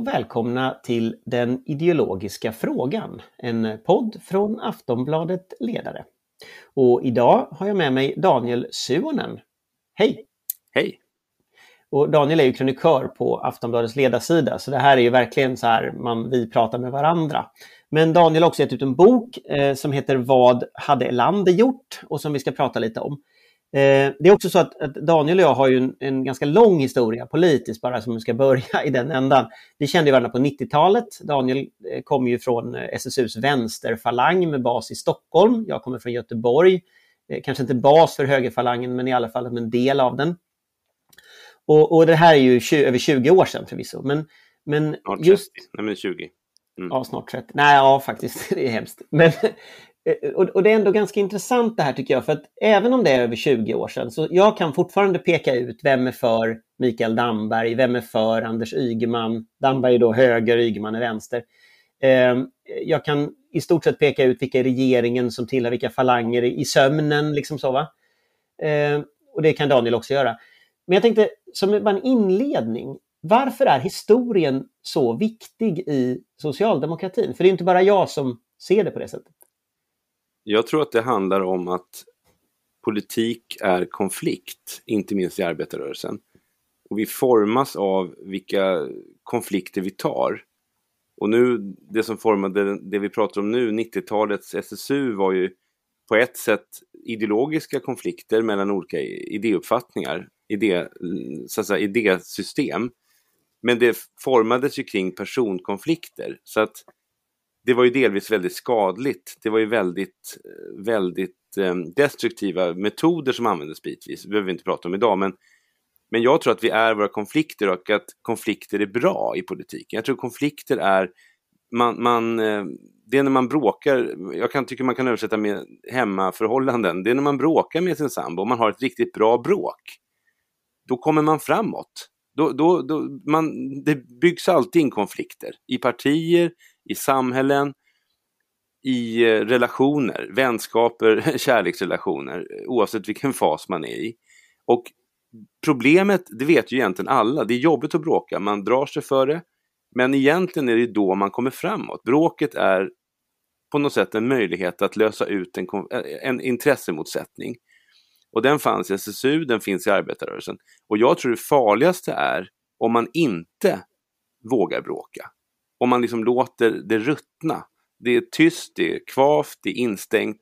Och välkomna till Den ideologiska frågan, en podd från Aftonbladet Ledare. Och idag har jag med mig Daniel Suonen. Hej! Hej! Och Daniel är ju krönikör på Aftonbladets ledarsida, så det här är ju verkligen så här man, vi pratar med varandra. Men Daniel har också gett ut en bok eh, som heter Vad hade Elander gjort? och som vi ska prata lite om. Eh, det är också så att, att, Daniel och jag har ju en, en, ganska lång historia politiskt, bara som vi ska börja i den ändan. Vi kände varandra på 90-talet. Daniel eh, kommer ju från eh, SSUs vänsterfalang med bas i Stockholm. Jag kommer från Göteborg. Eh, kanske inte bas för högerfalangen, men i alla fall en del av den. Och, och det här är ju 20, över 20 år sedan förvisso. Men, men snart 30. Just... Nej, men 20. Mm. Ja, snart 30. Nej, ja faktiskt, det är hemskt. Men, Eh, eh, och, det är ändå ganska intressant det här tycker jag, för att även om det är över 20 år sedan, så jag kan fortfarande peka ut vem är för Mikael Damberg, vem är för Anders Ygeman, Damberg är då höger, Ygeman är vänster. Ehm, jag kan i stort sett peka ut vilka i regeringen som tillhör vilka falanger i sömnen, liksom så va. Ehm, och det kan Daniel också göra. Men jag tänkte, som en inledning, varför är historien så viktig i socialdemokratin? För det är inte bara jag som ser det på det sättet. Jag tror att det handlar om att politik är konflikt, inte minst i arbetarrörelsen. Och vi formas av vilka konflikter vi tar. Och nu, det som formade det vi pratar om nu, 90-talets SSU var ju på ett sätt ideologiska konflikter mellan olika idéuppfattningar, idé, så att säga, idésystem. Men det formades ju kring personkonflikter. Så att det var ju delvis väldigt skadligt. Det var ju väldigt, eh, väldigt eh, destruktiva metoder som användes bitvis. Det behöver vi inte prata om idag, men, men jag tror att vi är våra konflikter och att konflikter är bra i politiken. Jag tror konflikter är, man, man, eh, det är när man bråkar, jag kan, tycker man kan översätta med hemmaförhållanden, det är när man bråkar med sin sambo och man har ett riktigt bra bråk. Då kommer man framåt. Då, då, då, man, det byggs alltid in konflikter i partier, i samhällen, i eh, relationer, vänskaper, kärleksrelationer, eh, oavsett vilken fas man är i. Och problemet, det vet ju egentligen alla, det är jobbigt att bråka, man drar sig för det, men egentligen är det då man kommer framåt. Bråket är på något sätt en möjlighet att lösa ut en, eh, en intressemotsättning. Och den fanns i SSU, den finns i arbetarrörelsen. Och jag tror det farligaste är om man inte vågar bråka om man liksom låter det ruttna. Det är tyst, det är kvavt, det är instängt.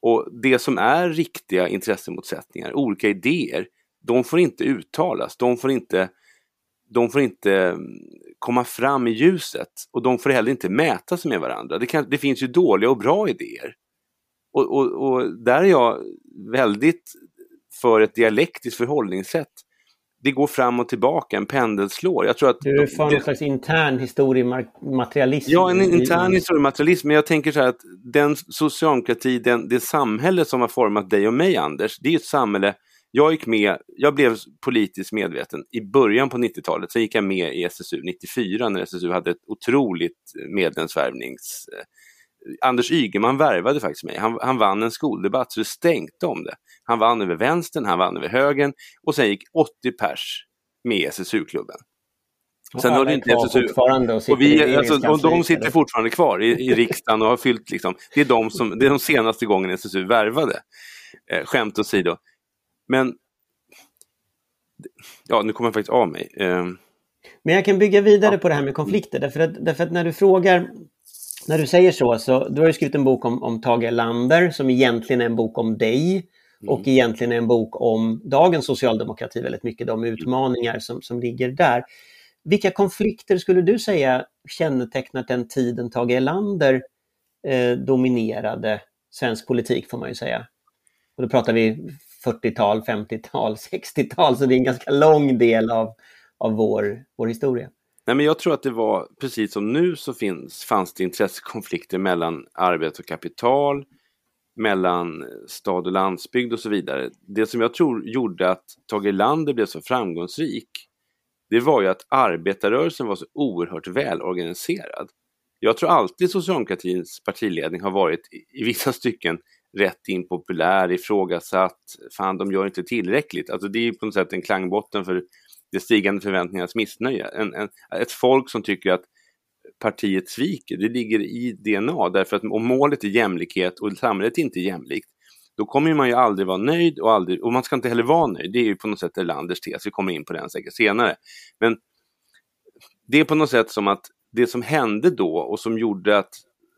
Och det som är riktiga intressemotsättningar, olika idéer, de får inte uttalas, de får inte, de får inte mm, komma fram i ljuset och de får heller inte mäta sig med varandra. Det, kan, det finns ju dåliga och bra idéer. Och, och, och där är jag väldigt för ett dialektiskt förhållningssätt det går fram och tillbaka, en pendel slår. Jag tror att du för någon slags intern historiematerialism? Ja, en intern historiematerialism. Men jag tänker så här att den socialdemokrati, den, det samhälle som har format dig och mig, Anders, det är ett samhälle jag gick med, jag blev politiskt medveten i början på 90-talet, så gick jag med i SSU 94 när SSU hade ett otroligt medlemsvärvnings... Anders Ygeman värvade faktiskt mig. Han, han vann en skoldebatt så det stänkte om det. Han vann över vänstern, han vann över högern och sen gick 80 pers med i SSU-klubben. Sen har det inte SSU... Och, och, vi, alltså, och de sitter fortfarande kvar i, i riksdagen och har fyllt liksom, det är de som, det är de senaste gången SSU värvade. Eh, skämt åsido. Men, ja nu kommer jag faktiskt av mig. Eh, men jag kan bygga vidare ja. på det här med konflikter, därför att, därför att när du frågar när du säger så, så du har ju skrivit en bok om, om Tage Erlander som egentligen är en bok om dig. Mm. Och egentligen är en bok om dagens socialdemokrati väldigt mycket, de utmaningar som, som ligger där. Vilka konflikter skulle du säga kännetecknat den tiden Tage Erlander eh, dominerade svensk politik får man ju säga. Och då pratar vi 40-tal, 50-tal, 60-tal, så det är en ganska lång del av, av vår, vår historia. Nej, men jag tror att det var precis som nu så finns, fanns det intressekonflikter mellan arbete och kapital, mellan stad och landsbygd och så vidare. Det som jag tror gjorde att Tage Erlander blev så framgångsrik, det var ju att arbetarrörelsen var så oerhört välorganiserad. Jag tror alltid socialdemokratins partiledning har varit i vissa stycken rätt impopulär, ifrågasatt, fan de gör inte tillräckligt. Alltså det är på något sätt en klangbotten för det stigande förväntningarnas missnöje. En, en, ett folk som tycker att partiet sviker, det ligger i DNA. Därför att om målet är jämlikhet och samhället inte är jämlikt, då kommer man ju aldrig vara nöjd och, aldrig, och man ska inte heller vara nöjd. Det är ju på något sätt Erlanders tes, vi kommer in på den säkert senare. Men det är på något sätt som att det som hände då och som gjorde att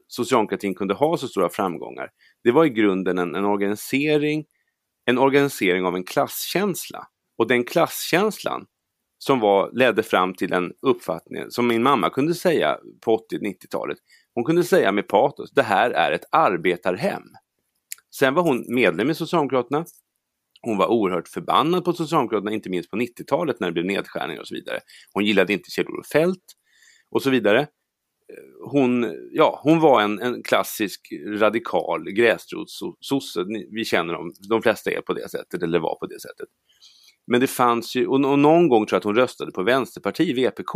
socialdemokratin kunde ha så stora framgångar, det var i grunden en, en organisering, en organisering av en klasskänsla. Och den klasskänslan som var, ledde fram till en uppfattning som min mamma kunde säga på 80-90-talet. Hon kunde säga med patos, det här är ett arbetarhem. Sen var hon medlem i Socialdemokraterna. Hon var oerhört förbannad på Socialdemokraterna, inte minst på 90-talet när det blev nedskärningar och så vidare. Hon gillade inte Kjell-Olof Feldt och så vidare. Hon, ja, hon var en, en klassisk radikal gräsrotssosse. Vi känner dem, de flesta är på det sättet, eller var på det sättet. Men det fanns ju, och någon gång tror jag att hon röstade på Vänsterpartiet, VPK.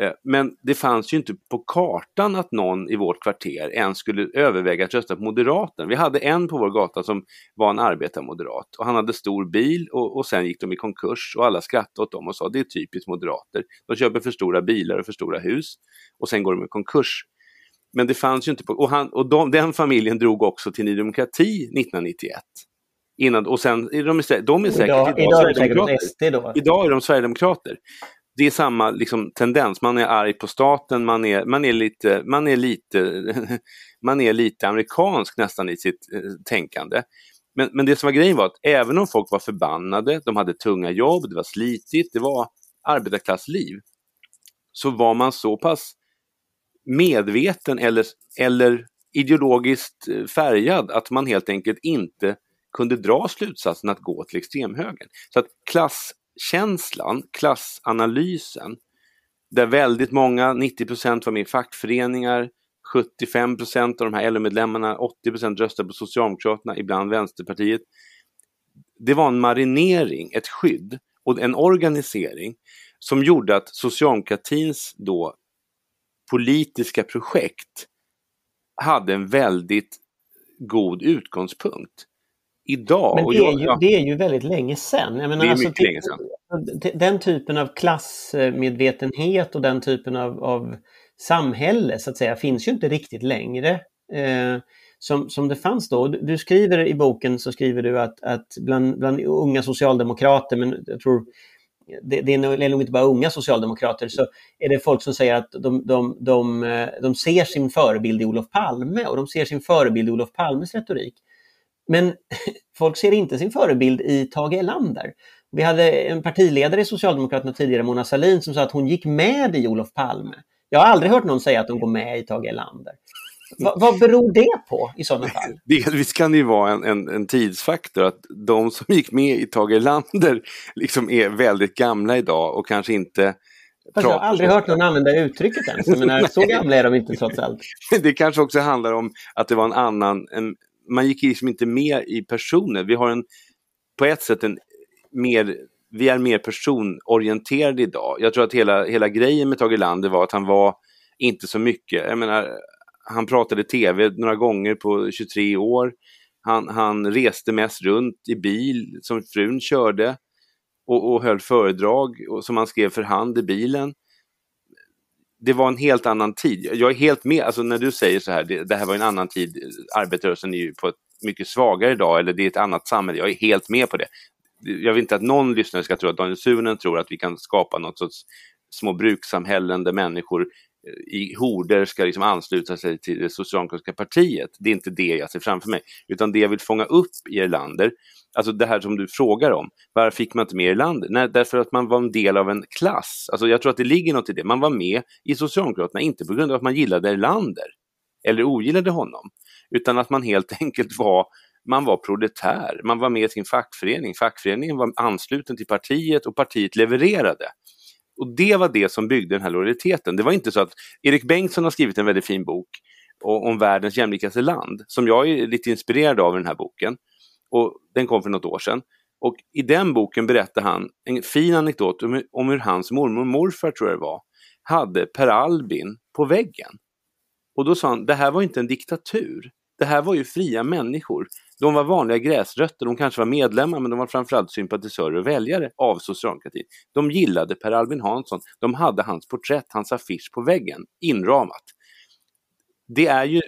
Eh, men det fanns ju inte på kartan att någon i vårt kvarter ens skulle överväga att rösta på Moderaterna. Vi hade en på vår gata som var en arbetarmoderat och han hade stor bil och, och sen gick de i konkurs och alla skrattade åt dem och sa det är typiskt moderater. De köper för stora bilar och för stora hus och sen går de i konkurs. Men det fanns ju inte på, och, han, och de, den familjen drog också till Ny Demokrati 1991. Innan, och sen är de, de är säkert idag, idag, idag är SD då. Idag är de Sverigedemokrater det är samma liksom, tendens, man är arg på staten, man är, man är, lite, man är, lite, man är lite amerikansk nästan i sitt eh, tänkande. Men, men det som var grejen var att även om folk var förbannade, de hade tunga jobb, det var slitigt, det var arbetarklassliv, så var man så pass medveten eller, eller ideologiskt eh, färgad att man helt enkelt inte kunde dra slutsatsen att gå till extremhögern. Så att klasskänslan, klassanalysen, där väldigt många, 90 var med i fackföreningar, 75% av de här LO-medlemmarna, 80% röstade på Socialdemokraterna, ibland Vänsterpartiet. Det var en marinering, ett skydd och en organisering som gjorde att socialdemokratins då politiska projekt hade en väldigt god utgångspunkt idag. Men det är, ju, det är ju väldigt länge sedan. Menar, det är alltså, mycket länge sedan. Den typen av klassmedvetenhet och den typen av, av samhälle så att säga finns ju inte riktigt längre. Eh, som, som det fanns då. Du skriver i boken så skriver du att, att bland, bland unga socialdemokrater, men jag tror det, det är nog inte bara unga socialdemokrater, så är det folk som säger att de, de, de, de ser sin förebild i Olof Palme och de ser sin förebild i Olof Palmes retorik. Men folk ser inte sin förebild i Tage Erlander. Vi hade en partiledare i Socialdemokraterna tidigare, Mona Sahlin, som sa att hon gick med i Olof Palme. Jag har aldrig hört någon säga att de går med i Tage Erlander. Va, vad beror det på i sådana fall? Delvis kan det ju vara en, en, en, tidsfaktor att de som gick med i Tage Erlander liksom är väldigt gamla idag och kanske inte Fast jag har aldrig hört någon använda uttrycket ens. Jag menar, så gamla är de inte trots allt. Det kanske också handlar om att det var en annan, en, man gick liksom inte med i personer. Vi har en, på ett sätt en mer, vi är mer personorienterade idag. Jag tror att hela, hela grejen med Tage Lander var att han var inte så mycket, jag menar, han pratade tv några gånger på 23 år. Han, han reste mest runt i bil som frun körde och, och höll föredrag och, som han skrev för hand i bilen det var en helt annan tid. Jag är helt med, alltså när du säger så här, det, det här var en annan tid, arbetarrörelsen är ju på ett mycket svagare idag, eller det är ett annat samhälle, jag är helt med på det. Jag vill inte att någon lyssnare ska tro att Daniel Sunen tror att vi kan skapa något sorts små brukssamhällen där människor eh, i horder ska liksom ansluta sig till det socialdemokratiska partiet. Det är inte det jag ser framför mig, utan det jag vill fånga upp i Erlander, alltså det här som du frågar om, varför fick man inte med Erlander? Nej, därför att man var en del av en klass. Alltså jag tror att det ligger något i det. Man var med i Socialdemokraterna, inte på grund av att man gillade Erlander eller ogillade honom, utan att man helt enkelt var man var proletär, man var med i sin fackförening, fackföreningen var ansluten till partiet och partiet levererade. Och det var det som byggde den här lojaliteten. Det var inte så att Erik Bengtsson har skrivit en väldigt fin bok om världens jämlikaste land, som jag är lite inspirerad av i den här boken. Och Den kom för något år sedan. Och i den boken berättar han en fin anekdot om, om hur hans mormor och morfar, tror jag det var, hade Per Albin på väggen. Och då sa han, det här var inte en diktatur. det här var ju fria människor. De var vanliga gräsrötter, de kanske var medlemmar men de var framförallt sympatisörer och väljare av socialdemokratin. De gillade Per Albin Hansson, de hade hans porträtt, hans affisch på väggen, inramat. Det är ju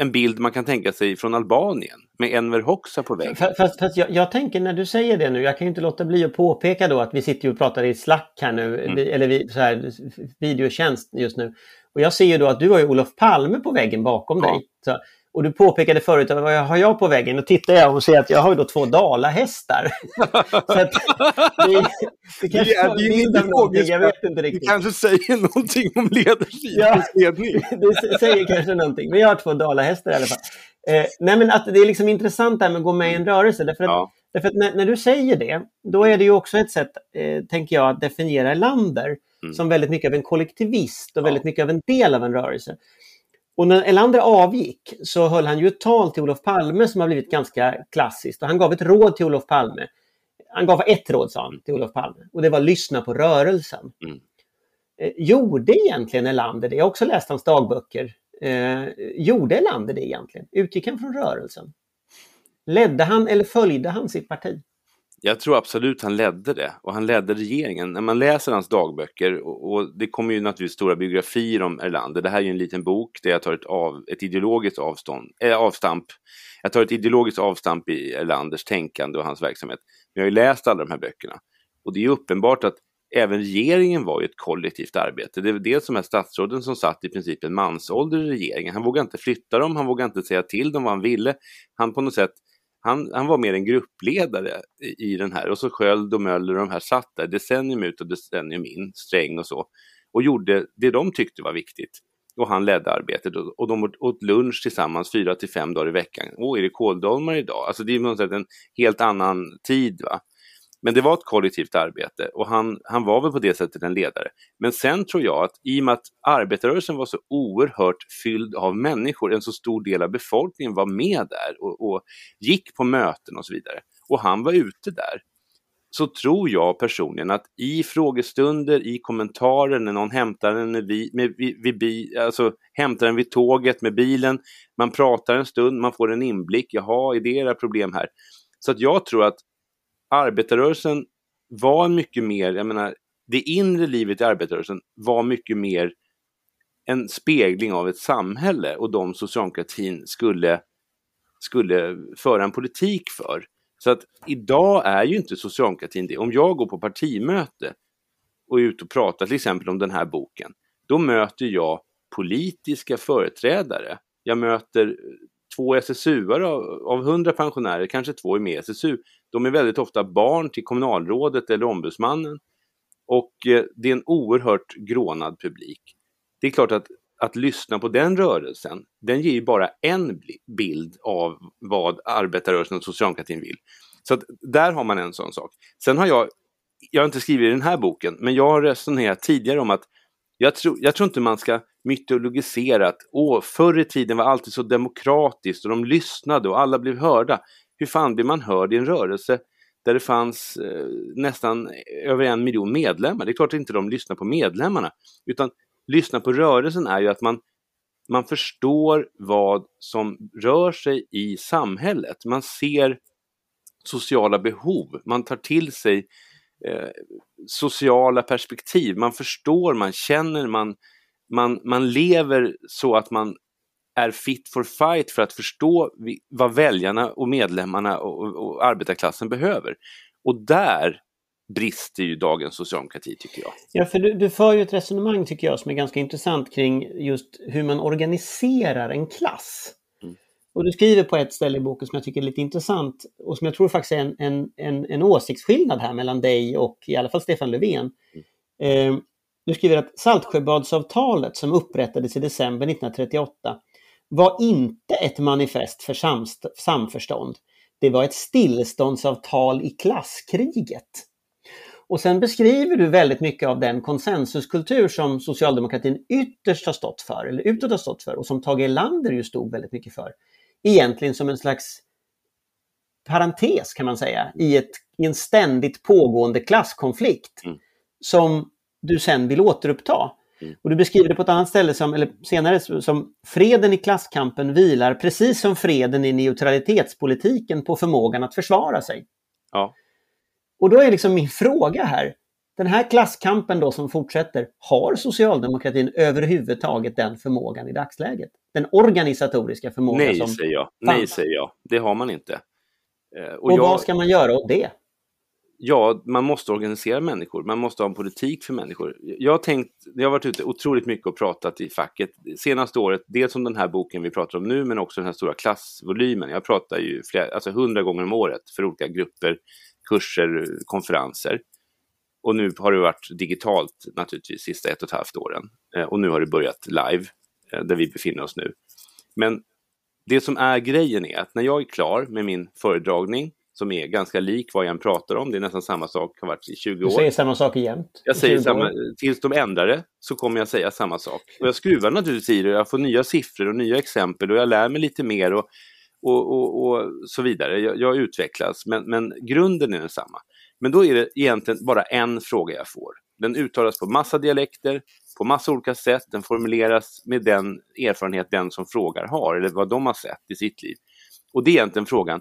en bild man kan tänka sig från Albanien med Enver Hoxha på väggen. Fast, fast jag, jag, tänker när du säger det nu, jag kan ju inte låta bli att påpeka då att vi sitter och pratar i Slack här nu, mm. eller vi, så här, videotjänst just nu. Och jag ser ju då att du har ju Olof Palme på väggen bakom ja. dig. Så, och du påpekade förut, vad har jag på väggen? Då tittar jag och ser att jag har då två dalahästar. så att det, det kanske är en bild av någonting, jag vet inte riktigt. Det kanske säger någonting om ledarskipets ja, det säger kanske någonting, men jag har två dalahästar i alla fall. Eh, nej men att det är liksom intressant det här med att gå med i en rörelse. Därför att, ja. därför att när, när, du säger det, då är det ju också ett sätt, eh, tänker jag, att definiera Lander mm. som väldigt mycket av en kollektivist och ja. väldigt mycket av en del av en rörelse. Och när Elander avgick så höll han ju ett tal till Olof Palme som har blivit ganska klassiskt. Och han gav ett råd till Olof Palme. Han gav ett råd, sa han, till Olof Palme. Och det var lyssna på rörelsen. Mm. Eh, gjorde egentligen Elander det? Jag har också läst hans dagböcker. Eh, gjorde Elander det egentligen? Utgick han från rörelsen? Ledde han eller följde han sitt parti? Jag tror absolut han ledde det och han ledde regeringen. När man läser hans dagböcker och, och det kommer ju naturligtvis stora biografier om Erlander. Det här är ju en liten bok där jag tar ett, av, ett ideologiskt avstånd, äh, avstamp. Jag tar ett ideologiskt avstamp i Erlanders tänkande och hans verksamhet. Men jag har ju läst alla de här böckerna och det är uppenbart att även regeringen var ju ett kollektivt arbete. Det var dels de här statsråden som satt i princip en mansålder i regeringen. Han vågade inte flytta dem, han vågade inte säga till dem vad han ville. Han på något sätt han, han var mer en gruppledare i, i den här och så Sköld och Möller och de här satt där decennium ut och decennium in, Sträng och så, och gjorde det de tyckte var viktigt. Och han ledde arbetet och, och de åt lunch tillsammans fyra till fem dagar i veckan. Åh, är det kåldolmar idag? Alltså det är på något sätt en helt annan tid. va men det var ett kollektivt arbete och han, han var väl på det sättet en ledare. Men sen tror jag att i och med att arbetarrörelsen var så oerhört fylld av människor, en så stor del av befolkningen var med där och, och gick på möten och så vidare. Och han var ute där. Så tror jag personligen att i frågestunder, i kommentarer när någon hämtar en vid, med, vid, vid, alltså, hämtar en vid tåget med bilen, man pratar en stund, man får en inblick, jaha, är det era problem här? Så att jag tror att arbetarrörelsen var mycket mer, jag menar, det inre livet i arbetarrörelsen var mycket mer en spegling av ett samhälle och de socialdemokratin skulle, skulle föra en politik för. Så att idag är ju inte socialdemokratin det. Om jag går på partimöte och är ute och pratar till exempel om den här boken, då möter jag politiska företrädare. Jag möter två SSU-are av, hundra pensionärer, kanske två är med i SSU, de är väldigt ofta barn till kommunalrådet eller ombudsmannen. Och eh, det är en oerhört grånad publik. Det är klart att att lyssna på den rörelsen, den ger ju bara en bild av vad arbetarrörelsen och socialdemokratin vill. Så att där har man en sån sak. Sen har jag, jag har inte skrivit i den här boken, men jag har resonerat tidigare om att jag tror, jag tror inte man ska mytologisera att åh, förr i tiden var alltid så demokratiskt och de lyssnade och alla blev hörda. Hur fan blir man hörd i en rörelse där det fanns eh, nästan över en miljon medlemmar? Det är klart att inte de lyssnar på medlemmarna, utan lyssna på rörelsen är ju att man, man förstår vad som rör sig i samhället. Man ser sociala behov, man tar till sig eh, sociala perspektiv, man förstår, man känner, man, man, man lever så att man är fit for fight för att förstå vad väljarna och medlemmarna och, och arbetarklassen behöver. Och där brister ju dagens socialdemokrati tycker jag. Ja, för du, du för ju ett resonemang tycker jag som är ganska intressant kring just hur man organiserar en klass. Mm. Och du skriver på ett ställe i boken som jag tycker är lite intressant och som jag tror faktiskt är en, en, en, en åsiktsskillnad här mellan dig och i alla fall Stefan Löfven. Mm. Eh, du skriver att Saltsjöbadsavtalet som upprättades i december 1938 var inte ett manifest för samförstånd. Det var ett stilleståndsavtal i klasskriget. Och sen beskriver du väldigt mycket av den konsensuskultur som socialdemokratin ytterst har stått för, eller utåt har stått för, och som Tage Erlander ju stod väldigt mycket för. Egentligen som en slags parentes kan man säga, i, ett, i en ständigt pågående klasskonflikt mm. som du sen vill återuppta. Mm. Och du beskriver det på ett annat ställe, som, eller senare, som freden i klasskampen vilar, precis som freden i neutralitetspolitiken, på förmågan att försvara sig. Ja. Och då är liksom min fråga här, den här klasskampen då som fortsätter, har socialdemokratin överhuvudtaget den förmågan i dagsläget? Den organisatoriska förmågan Nej, som säger jag. Nej, säger jag. Det har man inte. Eh, och, och jag... vad ska man göra åt det? Ja, man måste organisera människor. Man måste ha en politik för människor. Jag har tänkt, jag har varit ute otroligt mycket och pratat i facket senaste året, dels om den här boken vi pratar om nu, men också den här stora klassvolymen. Jag pratar ju flera, alltså hundra gånger om året för olika grupper, kurser, konferenser. Och nu har det varit digitalt naturligtvis sista ett och ett halvt åren. Eh, och nu har det börjat live, eh, där vi befinner oss nu. Men det som är grejen är att när jag är klar med min föredragning, som är ganska lik vad jag än pratar om, det är nästan samma sak, har varit i 20 år. Du säger samma sak jämt? Jag säger samma, tills de ändrar det så kommer jag säga samma sak. Och jag skruvar naturligtvis i det, jag får nya siffror och nya exempel och jag lär mig lite mer och, och, och, och så vidare. Jag, jag utvecklas, men, men grunden är densamma. Men då är det egentligen bara en fråga jag får. Den uttalas på massa dialekter, på massa olika sätt, den formuleras med den erfarenhet den som frågar har, eller vad de har sett i sitt liv. Och det är egentligen frågan,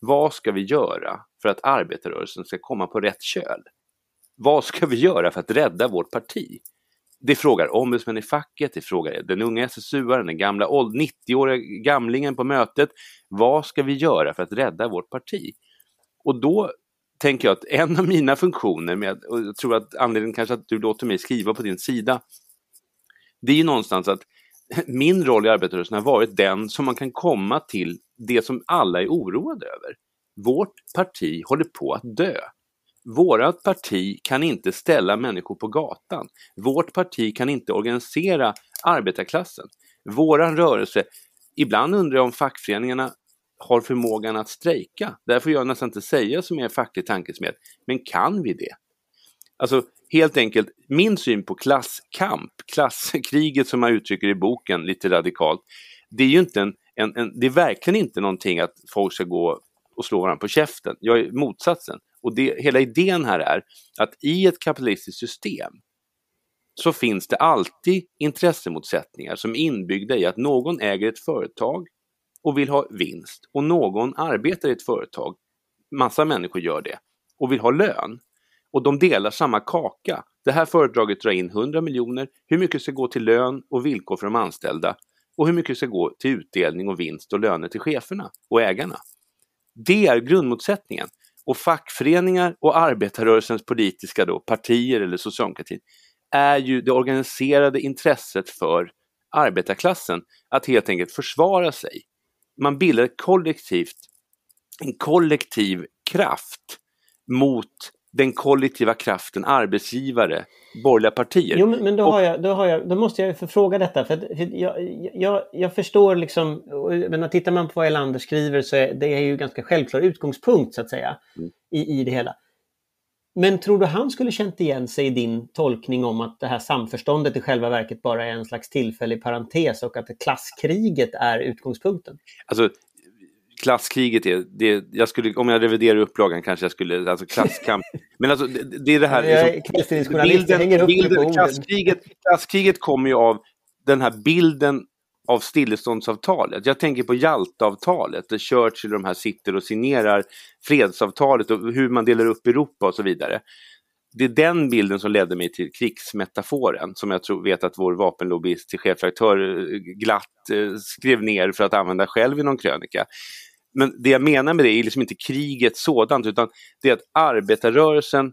vad ska vi göra för att arbetarrörelsen ska komma på rätt köl? Vad ska vi göra för att rädda vårt parti? Det frågar ombudsmän i facket, det frågar den unga SSU-aren, den gamla 90-åriga gamlingen på mötet. Vad ska vi göra för att rädda vårt parti? Och då tänker jag att en av mina funktioner, med, och jag tror att anledningen kanske att du låter mig skriva på din sida, det är ju någonstans att min roll i arbetarrörelsen har varit den som man kan komma till det som alla är oroade över. Vårt parti håller på att dö. Vårat parti kan inte ställa människor på gatan. Vårt parti kan inte organisera arbetarklassen. Våran rörelse, ibland undrar jag om fackföreningarna har förmågan att strejka. Där får jag nästan inte säga som är facklig tankesmed. Men kan vi det? Alltså helt enkelt, min syn på klasskamp, klasskriget som man uttrycker i boken lite radikalt, det är ju inte en, en, en, det är verkligen inte någonting att folk ska gå och slå varandra på käften. Jag är motsatsen. Och det, hela idén här är att i ett kapitalistiskt system så finns det alltid intressemotsättningar som är inbyggda i att någon äger ett företag och vill ha vinst och någon arbetar i ett företag, massa människor gör det, och vill ha lön. Och de delar samma kaka. Det här företaget drar in 100 miljoner, hur mycket ska gå till lön och villkor för de anställda? Och hur mycket ska gå till utdelning och vinst och löner till cheferna och ägarna? Det är grundmotsättningen. Och fackföreningar och arbetarrörelsens politiska då, partier eller socialdemokratin är ju det organiserade intresset för arbetarklassen att helt enkelt försvara sig man bildar kollektivt, en kollektiv kraft mot den kollektiva kraften arbetsgivare, borgerliga partier. Jo, men då, har jag, då, har jag, då måste jag förfråga detta. För, för jag, jag, jag, förstår liksom, men tittar man på vad Elander skriver så är det är ju ganska självklar utgångspunkt så att säga mm. i, i det hela. Men tror du han skulle känt igen sig i din tolkning om att det här samförståndet i själva verket bara är en slags tillfällig parentes och att klasskriget är utgångspunkten? Alltså, klasskriget är, det, jag skulle, om jag reviderar upplagan kanske jag skulle, alltså klasskamp. Men alltså det, det är det här... Liksom, bilden, bilden, klasskriget, klasskriget kommer ju av den här bilden av stilleståndsavtalet. Jag tänker på Jaltaavtalet där Churchill och de här sitter och signerar fredsavtalet och hur man delar upp Europa och så vidare. Det är den bilden som ledde mig till krigsmetaforen som jag tror, vet att vår vapenlobbyist till chefredaktör eh, glatt eh, skrev ner för att använda själv i någon krönika. Men det jag menar med det är liksom inte kriget sådant utan det är att arbetarrörelsen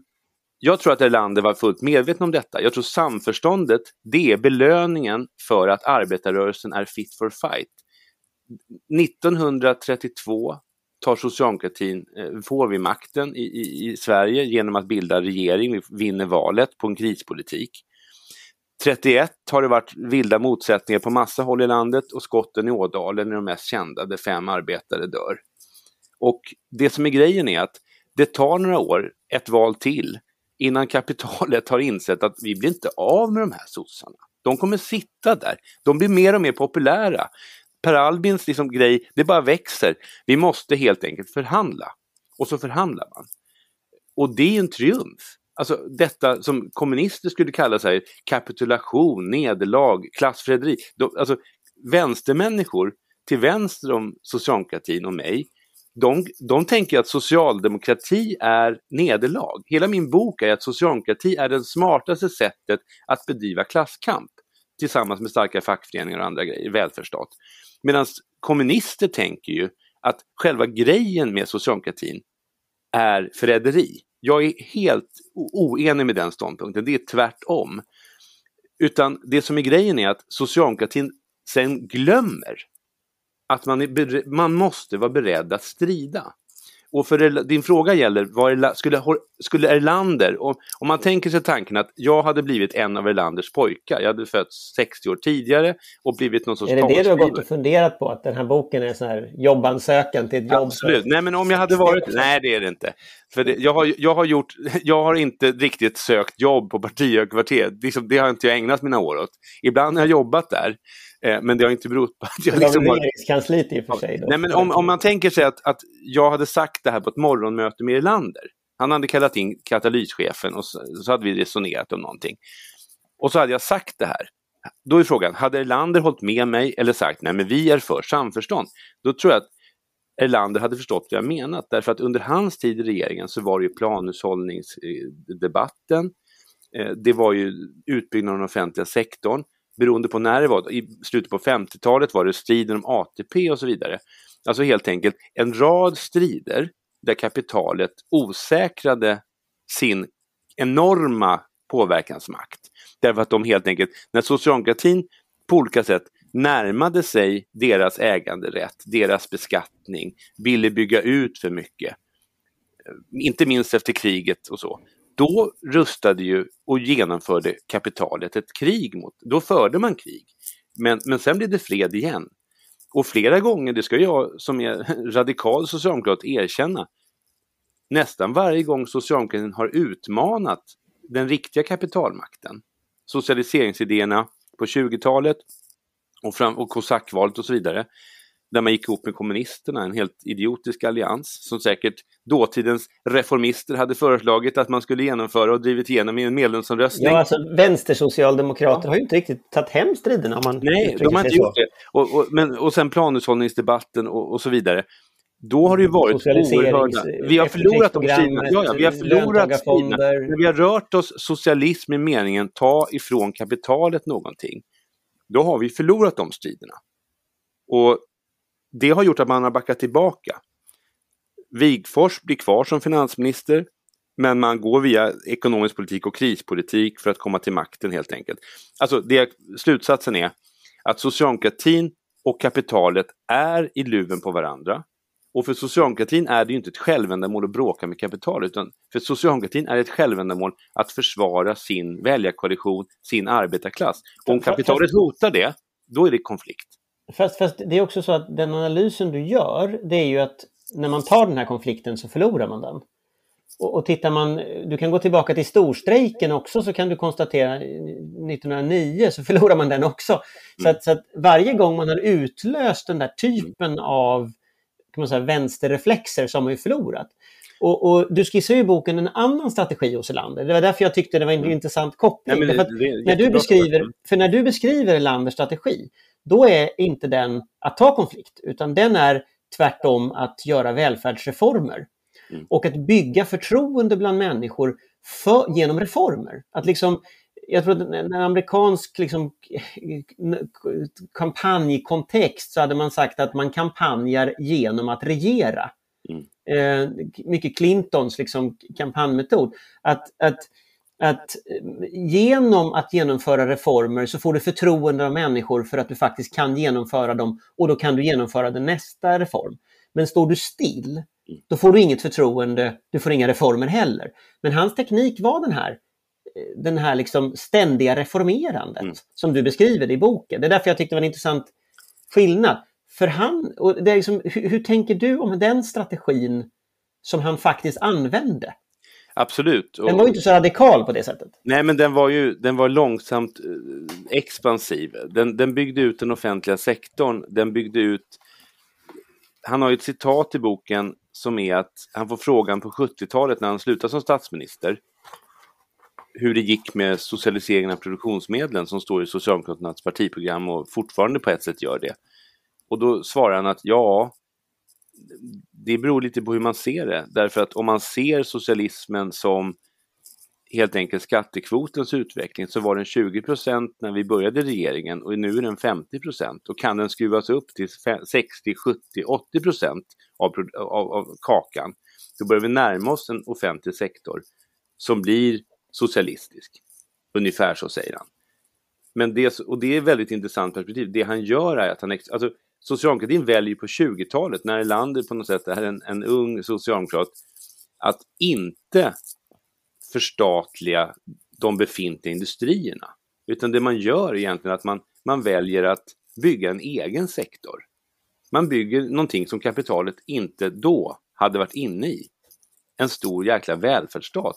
jag tror att Erlander var fullt medveten om detta. Jag tror samförståndet, det är belöningen för att arbetarrörelsen är fit for fight. 1932 tar socialdemokratin, eh, får vi makten i, i, i Sverige genom att bilda regering, vi vinner valet på en krispolitik. 31 har det varit vilda motsättningar på massa håll i landet och skotten i Ådalen är de mest kända där fem arbetare dör. Och det som är grejen är att det tar några år, ett val till, innan kapitalet har insett att vi blir inte av med de här sossarna. De kommer sitta där. De blir mer och mer populära. Per Albins liksom grej, det bara växer. Vi måste helt enkelt förhandla. Och så förhandlar man. Och det är en triumf. Alltså detta som kommunister skulle kalla sig kapitulation, nederlag, klassförräderi. Alltså vänstermänniskor till vänster om socialdemokratin och mig, de, de tänker att socialdemokrati är nederlag. Hela min bok är att socialdemokrati är det smartaste sättet att bedriva klasskamp tillsammans med starka fackföreningar och andra grejer, välfärdsstat. Medan kommunister tänker ju att själva grejen med socialdemokratin är förräderi. Jag är helt oenig med den ståndpunkten, det är tvärtom. Utan det som är grejen är att socialdemokratin sen glömmer att man, är man måste vara beredd att strida. Och för din fråga gäller, var skulle, skulle Erlander, om, om man tänker sig tanken att jag hade blivit en av Erlanders pojkar, jag hade fötts 60 år tidigare och blivit någon sorts Är det det du har gått och funderat på, att den här boken är så här jobbansökan till ett jobb? Absolut, nej men om jag hade varit, nej det är det inte. För det, jag, har, jag, har gjort, jag har inte riktigt sökt jobb på partihögkvarter, liksom, det har inte jag ägnat mina år åt. Ibland har jag jobbat där, Eh, men det har inte berott på att jag... Liksom har... regeringskansliet i och för sig. Då. Nej, men om, om man tänker sig att, att jag hade sagt det här på ett morgonmöte med Erlander. Han hade kallat in katalyschefen och så, så hade vi resonerat om någonting. Och så hade jag sagt det här. Då är frågan, hade Erlander hållit med mig eller sagt nej men vi är för samförstånd? Då tror jag att Erlander hade förstått vad jag menat. Därför att under hans tid i regeringen så var det ju planhushållningsdebatten. Eh, det var ju utbyggnaden av den offentliga sektorn beroende på när det var, i slutet på 50-talet var det striden om ATP och så vidare. Alltså helt enkelt en rad strider där kapitalet osäkrade sin enorma påverkansmakt. Därför att de helt enkelt, när socialdemokratin på olika sätt närmade sig deras äganderätt, deras beskattning, ville bygga ut för mycket, eh, inte minst efter kriget och så, då rustade ju och genomförde kapitalet ett krig mot, då förde man krig. Men, men sen blev det fred igen. Och flera gånger, det ska jag som är radikal socialdemokrat erkänna, nästan varje gång socialdemokratin har utmanat den riktiga kapitalmakten, socialiseringsidéerna på 20-talet och, fram, och kosackvalet och så vidare, där man gick ihop med kommunisterna, en helt idiotisk allians som säkert dåtidens reformister hade föreslagit att man skulle genomföra och drivit igenom i en medlemsomröstning. Ja, alltså vänstersocialdemokrater ja. har ju inte riktigt tagit hem striden om man Nej, de har inte gjort det. Och, och, men, och sen planhushållningsdebatten och, och så vidare. Då har det ju varit oerhörda... Vi har förlorat de striderna. Ja, ja, vi har förlorat striderna. När vi har rört oss socialism i meningen ta ifrån kapitalet någonting. Då har vi förlorat de striderna. Och det har gjort att man har backat tillbaka. Wigfors blir kvar som finansminister, men man går via ekonomisk politik och krispolitik för att komma till makten helt enkelt. Alltså det, slutsatsen är att socialdemokratin och kapitalet är i luven på varandra. Och för socialdemokratin är det ju inte ett självändamål att bråka med kapital, utan för socialdemokratin är det ett självändamål att försvara sin väljarkoalition, sin arbetarklass. Om kapitalet hotar det, då är det konflikt. Fast, fast det är också så att den analysen du gör, det är ju att när man tar den här konflikten så förlorar man den. Och, och tittar man, du kan gå tillbaka till storstrejken också så kan du konstatera 1909 så förlorar man den också. Så, att, så att varje gång man har utlöst den där typen av kan man säga, vänsterreflexer så har man ju förlorat. Och, och, du skissar i boken en annan strategi hos Erlander. Det var därför jag tyckte det var en mm. intressant koppling. Ja, det, det när du beskriver, för när du beskriver Erlanders strategi, då är inte den att ta konflikt, utan den är tvärtom att göra välfärdsreformer. Mm. Och att bygga förtroende bland människor för, genom reformer. Att liksom, jag tror att en amerikansk liksom, kampanjkontext så hade man sagt att man kampanjar genom att regera. Mm. Eh, mycket Clintons liksom, kampanjmetod. Att, att att eh, genom att genomföra reformer så får du förtroende av människor för att du faktiskt kan genomföra dem och då kan du genomföra den nästa reform. Men står du still, då får du inget förtroende, du får inga reformer heller. Men hans teknik var den här, eh, den här liksom ständiga reformerandet mm. som du beskriver i boken. Det är därför jag tyckte det var en intressant skillnad. För han, och det är liksom, hur, hur tänker du om den strategin som han faktiskt använde? Absolut. Den var ju inte så radikal på det sättet. Nej, men den var ju den var långsamt eh, expansiv. Den, den byggde ut den offentliga sektorn. Den byggde ut... Han har ju ett citat i boken som är att han får frågan på 70-talet när han slutar som statsminister. hur det gick med socialiseringen av produktionsmedlen som står i Socialdemokraternas partiprogram och fortfarande på ett sätt gör det. Och då svarar han att ja, det beror lite på hur man ser det. Därför att om man ser socialismen som helt enkelt skattekvotens utveckling så var den 20% när vi började regeringen och nu är den 50% och kan den skruvas upp till 60, 70, 80 av, av, av kakan då börjar vi närma oss en offentlig sektor som blir socialistisk. Ungefär så säger han. Men det, och det är ett väldigt intressant perspektiv. Det han gör är att han... Alltså, socialdemokratin väljer på 20-talet, när Erlander på något sätt är en, en ung socialdemokrat, att inte förstatliga de befintliga industrierna. Utan det man gör egentligen är att man, man väljer att bygga en egen sektor. Man bygger någonting som kapitalet inte då hade varit inne i. En stor jäkla välfärdsstat.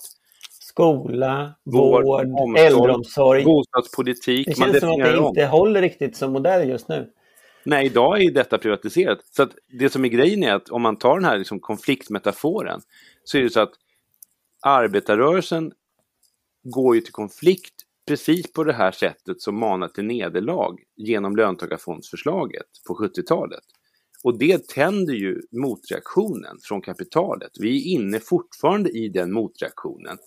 Skola, vård, vård omsorg, äldreomsorg. Bostadspolitik. Det känns som att det inte håller riktigt som modell just nu. Nej, idag är detta privatiserat. Så att det som är grejen är att om man tar den här liksom konfliktmetaforen så är det så att arbetarrörelsen går ju till konflikt precis på det här sättet som manar till nederlag genom löntagarfondsförslaget på 70-talet. Och det tänder ju motreaktionen från kapitalet. Vi är inne fortfarande i den motreaktionen.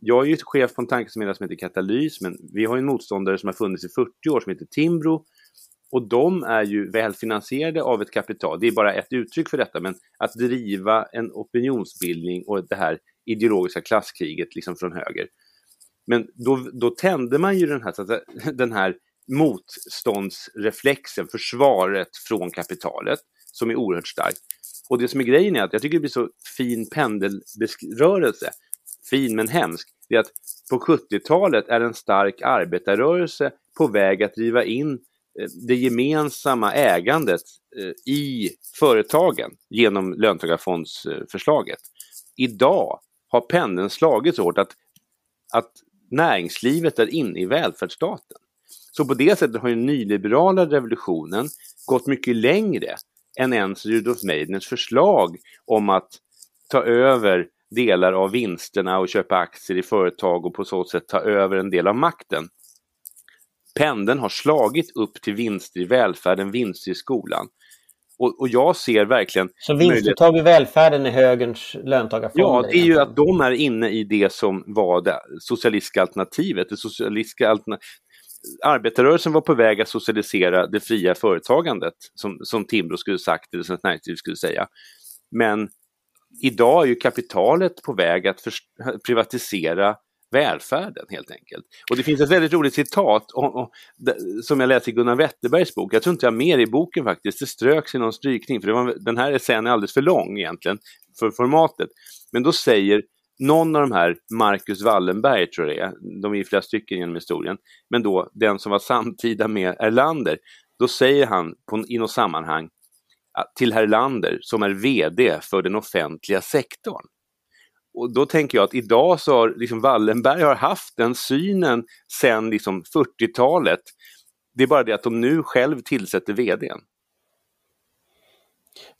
Jag är ju chef på en tankesmedja som heter Katalys, men vi har en motståndare som har funnits i 40 år som heter Timbro. Och de är ju välfinansierade av ett kapital. Det är bara ett uttryck för detta, men att driva en opinionsbildning och det här ideologiska klasskriget liksom från höger. Men då, då tände man ju den här, den här motståndsreflexen, försvaret från kapitalet, som är oerhört starkt. Och det som är grejen är att jag tycker det blir så fin pendelrörelse, fin men hemsk, det är att på 70-talet är en stark arbetarrörelse på väg att driva in Eh, det gemensamma ägandet eh, i företagen genom löntagarfondsförslaget. Idag har pendeln slagits så hårt att, att näringslivet är inne i välfärdsstaten. Så på det sättet har den nyliberala revolutionen gått mycket längre än ens Rudolf Meidners förslag om att ta över delar av vinsterna och köpa aktier i företag och på så sätt ta över en del av makten. Pendeln har slagit upp till vinster i välfärden, vinster i skolan. Och, och jag ser verkligen... Så vinstuttag i välfärden är högerns löntagarfonder? Ja, det är ju att de är inne i det som var det socialistiska alternativet. Det socialistiska alternativet arbetarrörelsen var på väg att socialisera det fria företagandet, som, som Timbro skulle sagt, eller Svenskt Näringsliv skulle säga. Men idag är ju kapitalet på väg att privatisera välfärden helt enkelt. Och det finns ett väldigt roligt citat och, och, som jag läste i Gunnar Wetterbergs bok. Jag tror inte jag har mer i boken faktiskt, det ströks i någon strykning för det var, den här essän är alldeles för lång egentligen för formatet. Men då säger någon av de här, Marcus Wallenberg tror jag det är, de är ju flera stycken genom historien, men då den som var samtida med Erlander, då säger han på, i något sammanhang till Herlander Erlander som är VD för den offentliga sektorn. Och då tänker jag att idag så har liksom Wallenberg har haft den synen sedan liksom 40-talet. Det är bara det att de nu själv tillsätter VDn.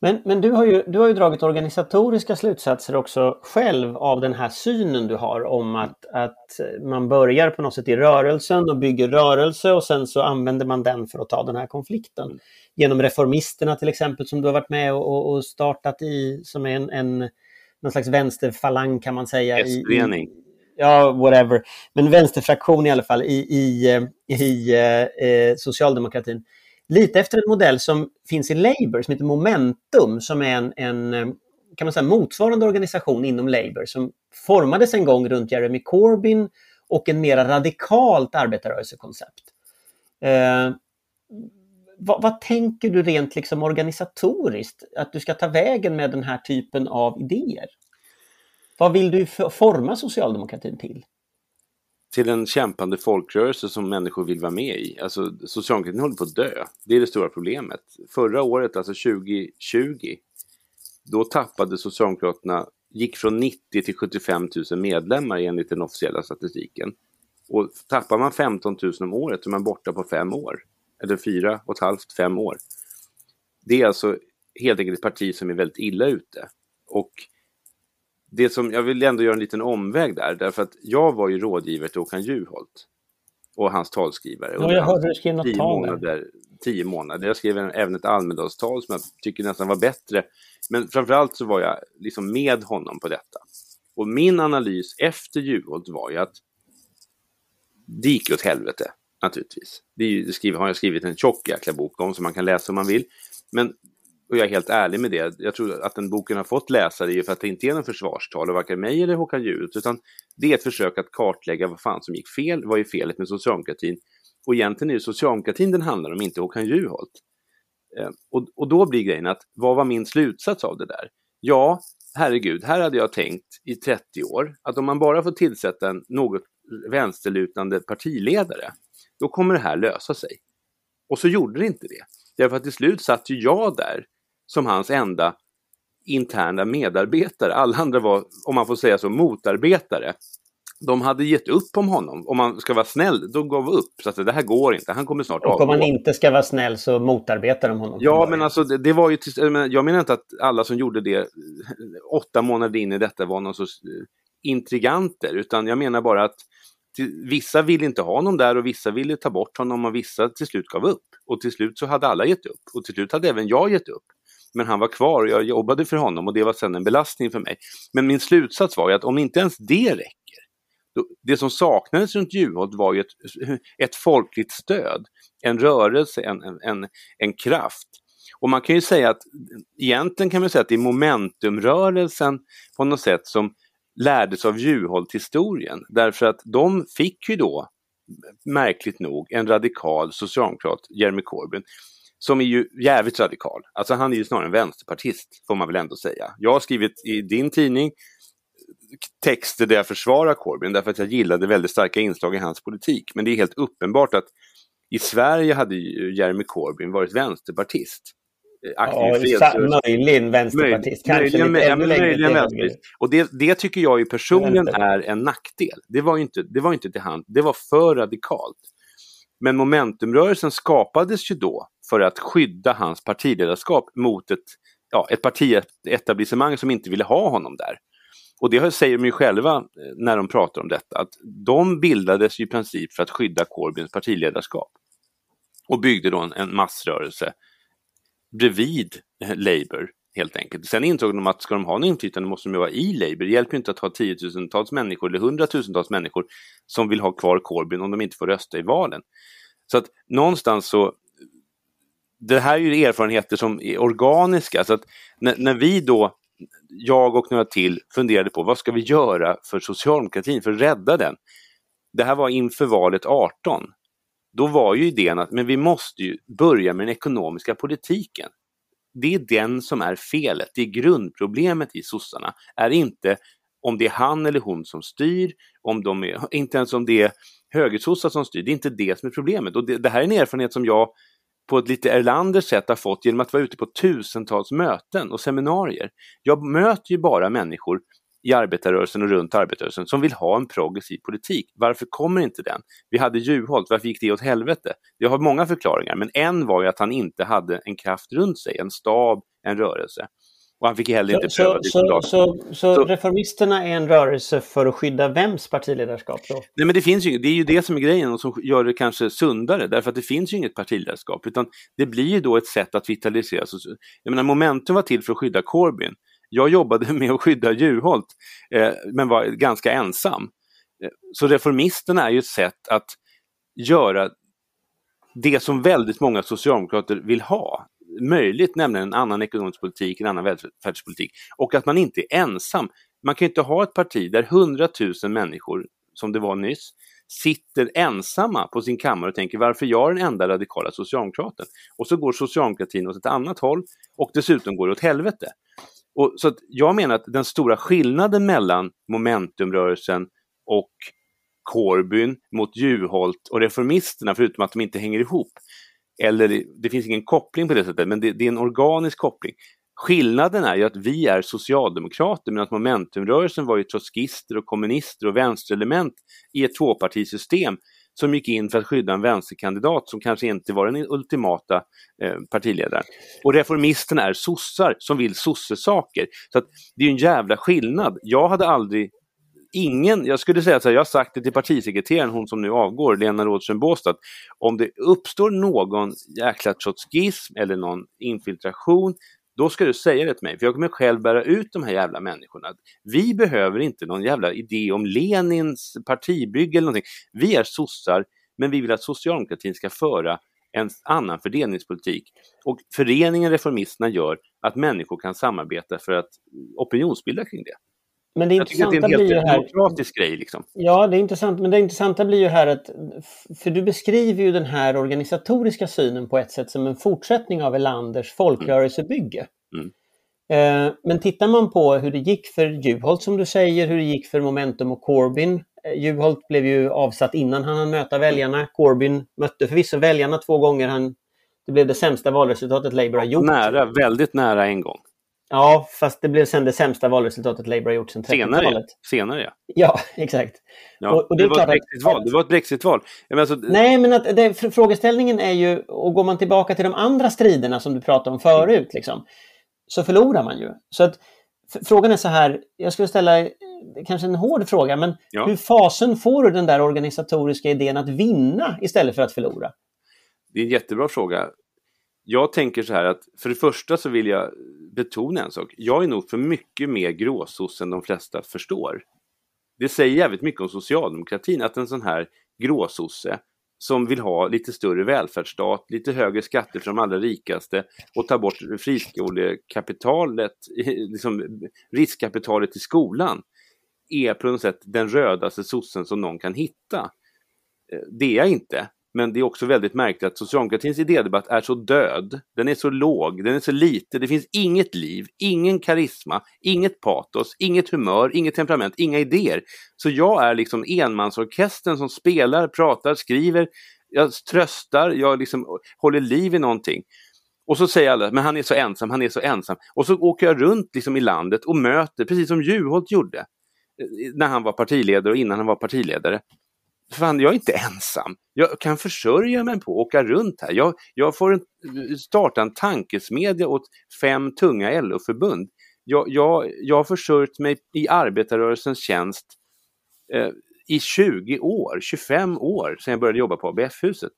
Men, men du, har ju, du har ju dragit organisatoriska slutsatser också själv av den här synen du har om att, att man börjar på något sätt i rörelsen och bygger rörelse och sen så använder man den för att ta den här konflikten. Genom reformisterna till exempel som du har varit med och, och startat i, som är en, en någon slags vänsterfalang kan man säga. S-förening. Ja, whatever. Men vänsterfraktion i alla fall i, i, i, i eh, socialdemokratin lite efter en modell som finns i Labour som heter Momentum som är en, en kan man säga, motsvarande organisation inom Labour som formades en gång runt Jeremy Corbyn och en mera radikalt arbetarrörelsekoncept. Eh, vad, vad, tänker du rent liksom organisatoriskt att du ska ta vägen med den här typen av idéer? Vad vill du forma socialdemokratin till? till en kämpande folkrörelse som människor vill vara med i. Alltså socialdemokratin håller på att dö. Det är det stora problemet. Förra året, alltså 2020, då tappade Socialdemokraterna, gick från 90 till 75 000 medlemmar enligt den officiella statistiken. Och tappar man 15 000 om året så är man borta på fem år. Eller fyra och ett halvt, fem år. Det är alltså helt enkelt ett parti som är väldigt illa ute. Och det som, jag vill ändå göra en liten omväg där, därför att jag var ju rådgivare till Håkan Juholt och hans talskrivare. Ja, jag hörde du skrev något tio tal månader, tio månader. Jag skrev även ett Almedalstal som jag tycker nästan var bättre. Men framförallt så var jag liksom med honom på detta. Och min analys efter Juholt var ju att det gick åt helvete, naturligtvis. Det, är ju, det skriver, har jag skrivit en tjock jäkla bok om som man kan läsa om man vill. Men och jag är helt ärlig med det. Jag tror att den boken har fått läsare ju för att det inte är någon försvarstal av varken mig eller Håkan Juholt, utan det är ett försök att kartlägga vad fan som gick fel, vad är felet med socialdemokratin? Och egentligen är det socialdemokratin den handlar om, inte Håkan Juholt. Eh, och, och då blir grejen att, vad var min slutsats av det där? Ja, herregud, här hade jag tänkt i 30 år att om man bara får tillsätta en något vänsterlutande partiledare, då kommer det här lösa sig. Och så gjorde det inte det. Därför att till slut satt ju jag där som hans enda interna medarbetare. Alla andra var, om man får säga så, motarbetare. De hade gett upp om honom. Om man ska vara snäll, de gav upp. Så att det här går inte, han kommer snart Och avgå. om man inte ska vara snäll så motarbetar de honom. Ja, men alltså det, det var ju... Jag menar inte att alla som gjorde det åtta månader in i detta var någon sorts eh, intriganter, utan jag menar bara att till, vissa ville inte ha honom där och vissa ville ta bort honom och vissa till slut gav upp. Och till slut så hade alla gett upp och till slut hade även jag gett upp. Men han var kvar och jag jobbade för honom och det var sen en belastning för mig. Men min slutsats var ju att om inte ens det räcker, då, det som saknades runt Juholt var ju ett, ett folkligt stöd, en rörelse, en, en, en kraft. Och man kan ju säga att egentligen kan man säga att det är momentumrörelsen på något sätt som lärdes av Juholt-historien. Därför att de fick ju då, märkligt nog, en radikal socialdemokrat, Jeremy Corbyn, som är ju jävligt radikal. Alltså han är ju snarare en vänsterpartist, får man väl ändå säga. Jag har skrivit i din tidning texter där jag försvarar Corbyn därför att jag gillade väldigt starka inslag i hans politik. Men det är helt uppenbart att i Sverige hade ju Jeremy Corbyn varit vänsterpartist. Eh, aktiv ja, möjligen vänsterpartist, Möj, kanske möjligen, lite ännu längre vänsterpartist. Och det, det tycker jag ju personligen är en nackdel. Det var inte, det var inte till hand, det var för radikalt. Men momentumrörelsen skapades ju då för att skydda hans partiledarskap mot ett, ja, ett partietablissemang som inte ville ha honom där. Och det säger de ju själva eh, när de pratar om detta, att de bildades i princip för att skydda Corbyns partiledarskap. Och byggde då en, en massrörelse bredvid eh, Labour helt enkelt. Sen insåg de att ska de ha något inflytande måste de vara i Labour. Det hjälper inte att ha tiotusentals människor eller hundratusentals människor som vill ha kvar Corbyn om de inte får rösta i valen. Så att någonstans så det här är ju erfarenheter som är organiska, så att när, när, vi då, jag och några till, funderade på vad ska vi göra för socialdemokratin, för att rädda den. Det här var inför valet 18. Då var ju idén att men vi måste ju börja med den ekonomiska politiken. Det är den som är felet, det är grundproblemet i sossarna, är inte om det är han eller hon som styr, om de är, inte ens om det är högersossar som styr, det är inte det som är problemet. Och det, det här är en erfarenhet som jag på ett lite Erlanders sätt har fått genom att vara ute på tusentals möten och seminarier. Jag möter ju bara människor i arbetarrörelsen och runt arbetarrörelsen som vill ha en progressiv politik. Varför kommer inte den? Vi hade Juholt, varför gick det åt helvete? Jag har många förklaringar, men en var ju att han inte hade en kraft runt sig, en stab, en rörelse. Och han fick heller inte så, pröva så, så, så, så, Reformisterna är en rörelse för att skydda vems partiledarskap då? Nej men det finns ju det är ju det som är grejen och som gör det kanske sundare därför att det finns ju inget partiledarskap utan det blir ju då ett sätt att vitalisera. Jag menar Momentum var till för att skydda Corbyn. Jag jobbade med att skydda Juholt eh, men var ganska ensam. Eh, så Reformisterna är ju ett sätt att göra det som väldigt många socialdemokrater vill ha möjligt, nämligen en annan ekonomisk politik, en annan välfärdspolitik. Och att man inte är ensam. Man kan inte ha ett parti där hundratusen människor, som det var nyss, sitter ensamma på sin kammare och tänker varför jag är den enda radikala socialdemokraten? Och så går socialdemokratin åt ett annat håll och dessutom går det åt helvete. Och, så jag menar att den stora skillnaden mellan momentumrörelsen och Corbyn mot Juholt och reformisterna, förutom att de inte hänger ihop, eller det finns ingen koppling på det sättet, men det, det är en organisk koppling. Skillnaden är ju att vi är socialdemokrater medan momentumrörelsen var ju trotskister och kommunister och vänsterelement i ett tvåpartisystem som gick in för att skydda en vänsterkandidat som kanske inte var den ultimata eh, partiledaren. Och reformisterna är sossar som vill sossesaker. Så att det är en jävla skillnad. Jag hade aldrig ingen, jag skulle säga så här, jag har sagt det till partisekreteraren, hon som nu avgår, Lena Rådström Båstad, om det uppstår någon jäkla trotskism eller någon infiltration, då ska du säga det till mig, för jag kommer själv bära ut de här jävla människorna. Vi behöver inte någon jävla idé om Lenins partibygge eller någonting. Vi är sossar, men vi vill att socialdemokratin ska föra en annan fördelningspolitik. Och föreningen Reformisterna gör att människor kan samarbeta för att opinionsbilda kring det. Men det jag tycker det är en helt demokratisk grej. Liksom. Ja, det är intressant. Men det intressanta blir ju här att, för du beskriver ju den här organisatoriska synen på ett sätt som en fortsättning av Elanders folkrörelsebygge. Mm. Eh, men tittar man på hur det gick för Juholt som du säger, hur det gick för Momentum och Corbyn. Eh, Juholt blev ju avsatt innan han hann möta väljarna. Corbyn mötte förvisso väljarna två gånger. Han, det blev det sämsta valresultatet Labour har gjort. Nära, väldigt nära en gång. Ja, fast det blev sen det sämsta valresultatet Labour har gjort sedan 30-talet. Senare, senare ja. Ja, exakt. Ja, och, och det, det, var ett brexitval. Det var ett brexitval. Alltså... Nej, men att det, frågeställningen är ju, och går man tillbaka till de andra striderna som du pratade om förut, liksom, så förlorar man ju. Så att, frågan är så här, jag skulle ställa kanske en hård fråga, men ja. hur fasen får du den där organisatoriska idén att vinna istället för att förlora? Det är en jättebra fråga jag tänker så här att för det första så vill jag betona en sak. Jag är nog för mycket mer gråsosse än de flesta förstår. Det säger jävligt mycket om socialdemokratin att en sån här gråsosse som vill ha lite större välfärdsstat, lite högre skatter för de allra rikaste och ta bort friskolekapitalet, liksom riskkapitalet i skolan, är på något sätt den rödaste sossen som någon kan hitta. Eh, det är jag inte. Men det är också väldigt märkligt att socialdemokratins idédebatt är så död. Den är så låg, den är så lite, det finns inget liv, ingen karisma, inget patos, inget humör, inget temperament, inga idéer. Så jag är liksom enmansorkestern som spelar, pratar, skriver, jag tröstar, jag liksom håller liv i någonting. Och så säger alla, men han är så ensam, han är så ensam. Och så åker jag runt liksom i landet och möter, precis som Juholt gjorde eh, när han var partiledare och innan han var partiledare fan, jag är inte ensam. Jag kan försörja mig på att åka runt här. Jag, jag får en, starta en tankesmedja åt fem tunga LO-förbund. Jag, jag, jag har försörjt mig i arbetarrörelsens tjänst eh, i 20 år, 25 år sedan jag började jobba på ABF-huset.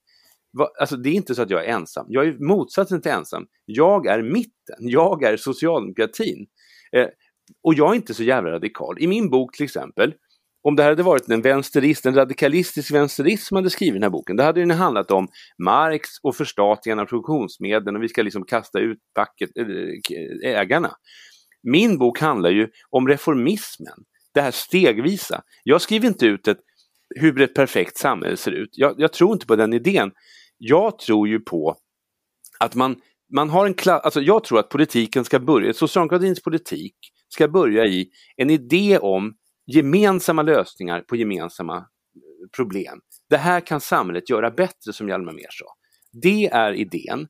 Alltså det är inte så att jag är ensam. Jag är motsatsen till ensam. Jag är mitten. Jag är socialdemokratin. Eh, och jag är inte så jävla radikal. I min bok till exempel om det hade varit en vänsterist, en radikalistisk vänsterist som hade skrivit den här boken, då hade den handlat om Marx och förstatligande av produktionsmedlen och vi ska liksom kasta ut packet, eh, ägarna. Min bok handlar ju om reformismen, det här stegvisa. Jag skriver inte ut ett, hur ett perfekt samhälle ser ut. Jag, jag tror inte på den idén. Jag tror ju på att man, man har en klass, alltså jag tror att politiken ska börja, socialdemokratins politik ska börja i en idé om gemensamma lösningar på gemensamma eh, problem. Det här kan samhället göra bättre som Hjalmar Mehr sa. Det är idén.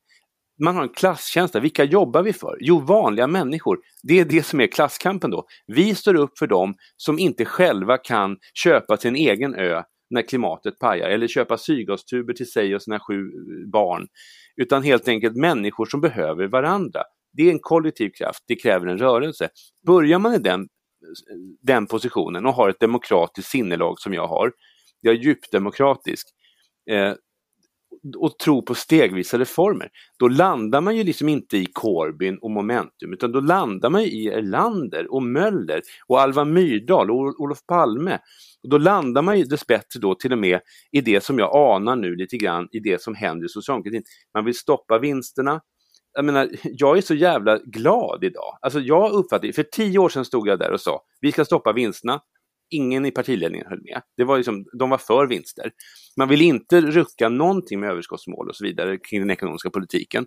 Man har en klasskänsla. Vilka jobbar vi för? Jo, vanliga människor. Det är det som är klasskampen då. Vi står upp för dem som inte själva kan köpa sin egen ö när klimatet pajar eller köpa syrgastuber till sig och sina sju eh, barn. Utan helt enkelt människor som behöver varandra. Det är en kollektiv kraft, det kräver en rörelse. Börjar man i den den positionen och har ett demokratiskt sinnelag som jag har, jag är djupdemokratisk, eh, och tror på stegvisa reformer, då landar man ju liksom inte i Corbyn och Momentum, utan då landar man i Erlander och Möller och Alva Myrdal och Olof Palme. Och då landar man ju dessbättre då till och med i det som jag anar nu lite grann i det som händer i socialdemokratin. Man vill stoppa vinsterna, jag menar, jag är så jävla glad idag. Alltså jag uppfattade, för tio år sedan stod jag där och sa, vi ska stoppa vinsterna. Ingen i partiledningen höll med. Det var liksom, de var för vinster. Man vill inte rucka någonting med överskottsmål och så vidare kring den ekonomiska politiken.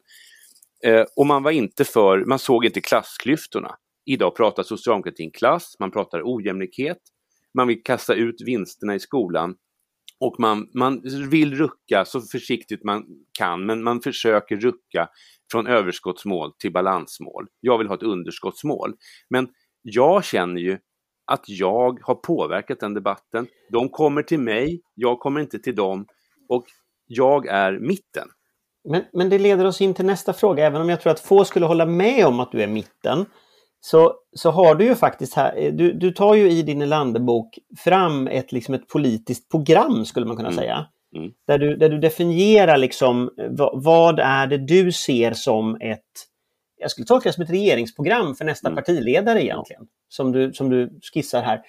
Eh, och man var inte för, man såg inte klassklyftorna. Idag pratar socialdemokratin klass, man pratar ojämlikhet, man vill kasta ut vinsterna i skolan och man, man vill rucka så försiktigt man kan, men man försöker rucka från överskottsmål till balansmål. Jag vill ha ett underskottsmål. Men jag känner ju att jag har påverkat den debatten. De kommer till mig, jag kommer inte till dem och jag är mitten. Men, men det leder oss in till nästa fråga, även om jag tror att få skulle hålla med om att du är mitten. Så, så har du ju faktiskt här, du, du tar ju i din Erlanderbok fram ett, liksom ett politiskt program skulle man kunna mm. säga. Mm. Där, du, där du definierar liksom vad, vad, är det du ser som ett, jag skulle tolka det som ett regeringsprogram för nästa mm. partiledare egentligen, som du, som du skissar här.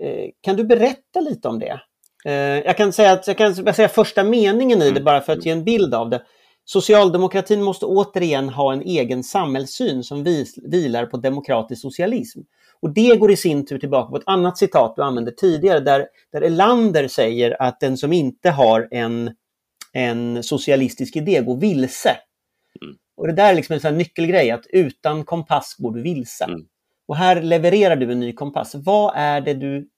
Eh, kan du berätta lite om det? Eh, jag kan säga att jag kan säga första meningen i det mm. bara för att ge en bild av det. Socialdemokratin måste återigen ha en egen samhällssyn som vilar på demokratisk socialism. Och det går i sin tur tillbaka på ett annat citat du använde tidigare där, där Elander säger att den som inte har en, en socialistisk idé går vilse. Mm. Och det där är liksom en sån nyckelgrej, att utan kompass går du vilse. Mm. Och här levererar du en ny kompass. Vad är det du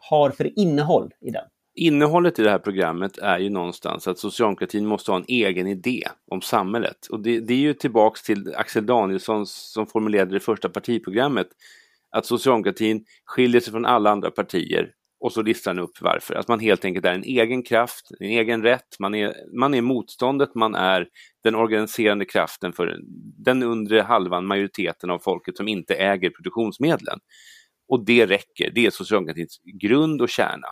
har för innehåll i den? Innehållet i det här programmet är ju någonstans att socialdemokratin måste ha en egen idé om samhället. Och det, det är ju tillbaks till Axel Danielsson som formulerade det första partiprogrammet. Att socialdemokratin skiljer sig från alla andra partier och så listar han upp varför. Att man helt enkelt är en egen kraft, en egen rätt, man är, man är motståndet, man är den organiserande kraften för den undre halvan, majoriteten av folket som inte äger produktionsmedlen. Och det räcker, det är socialdemokratins grund och kärna.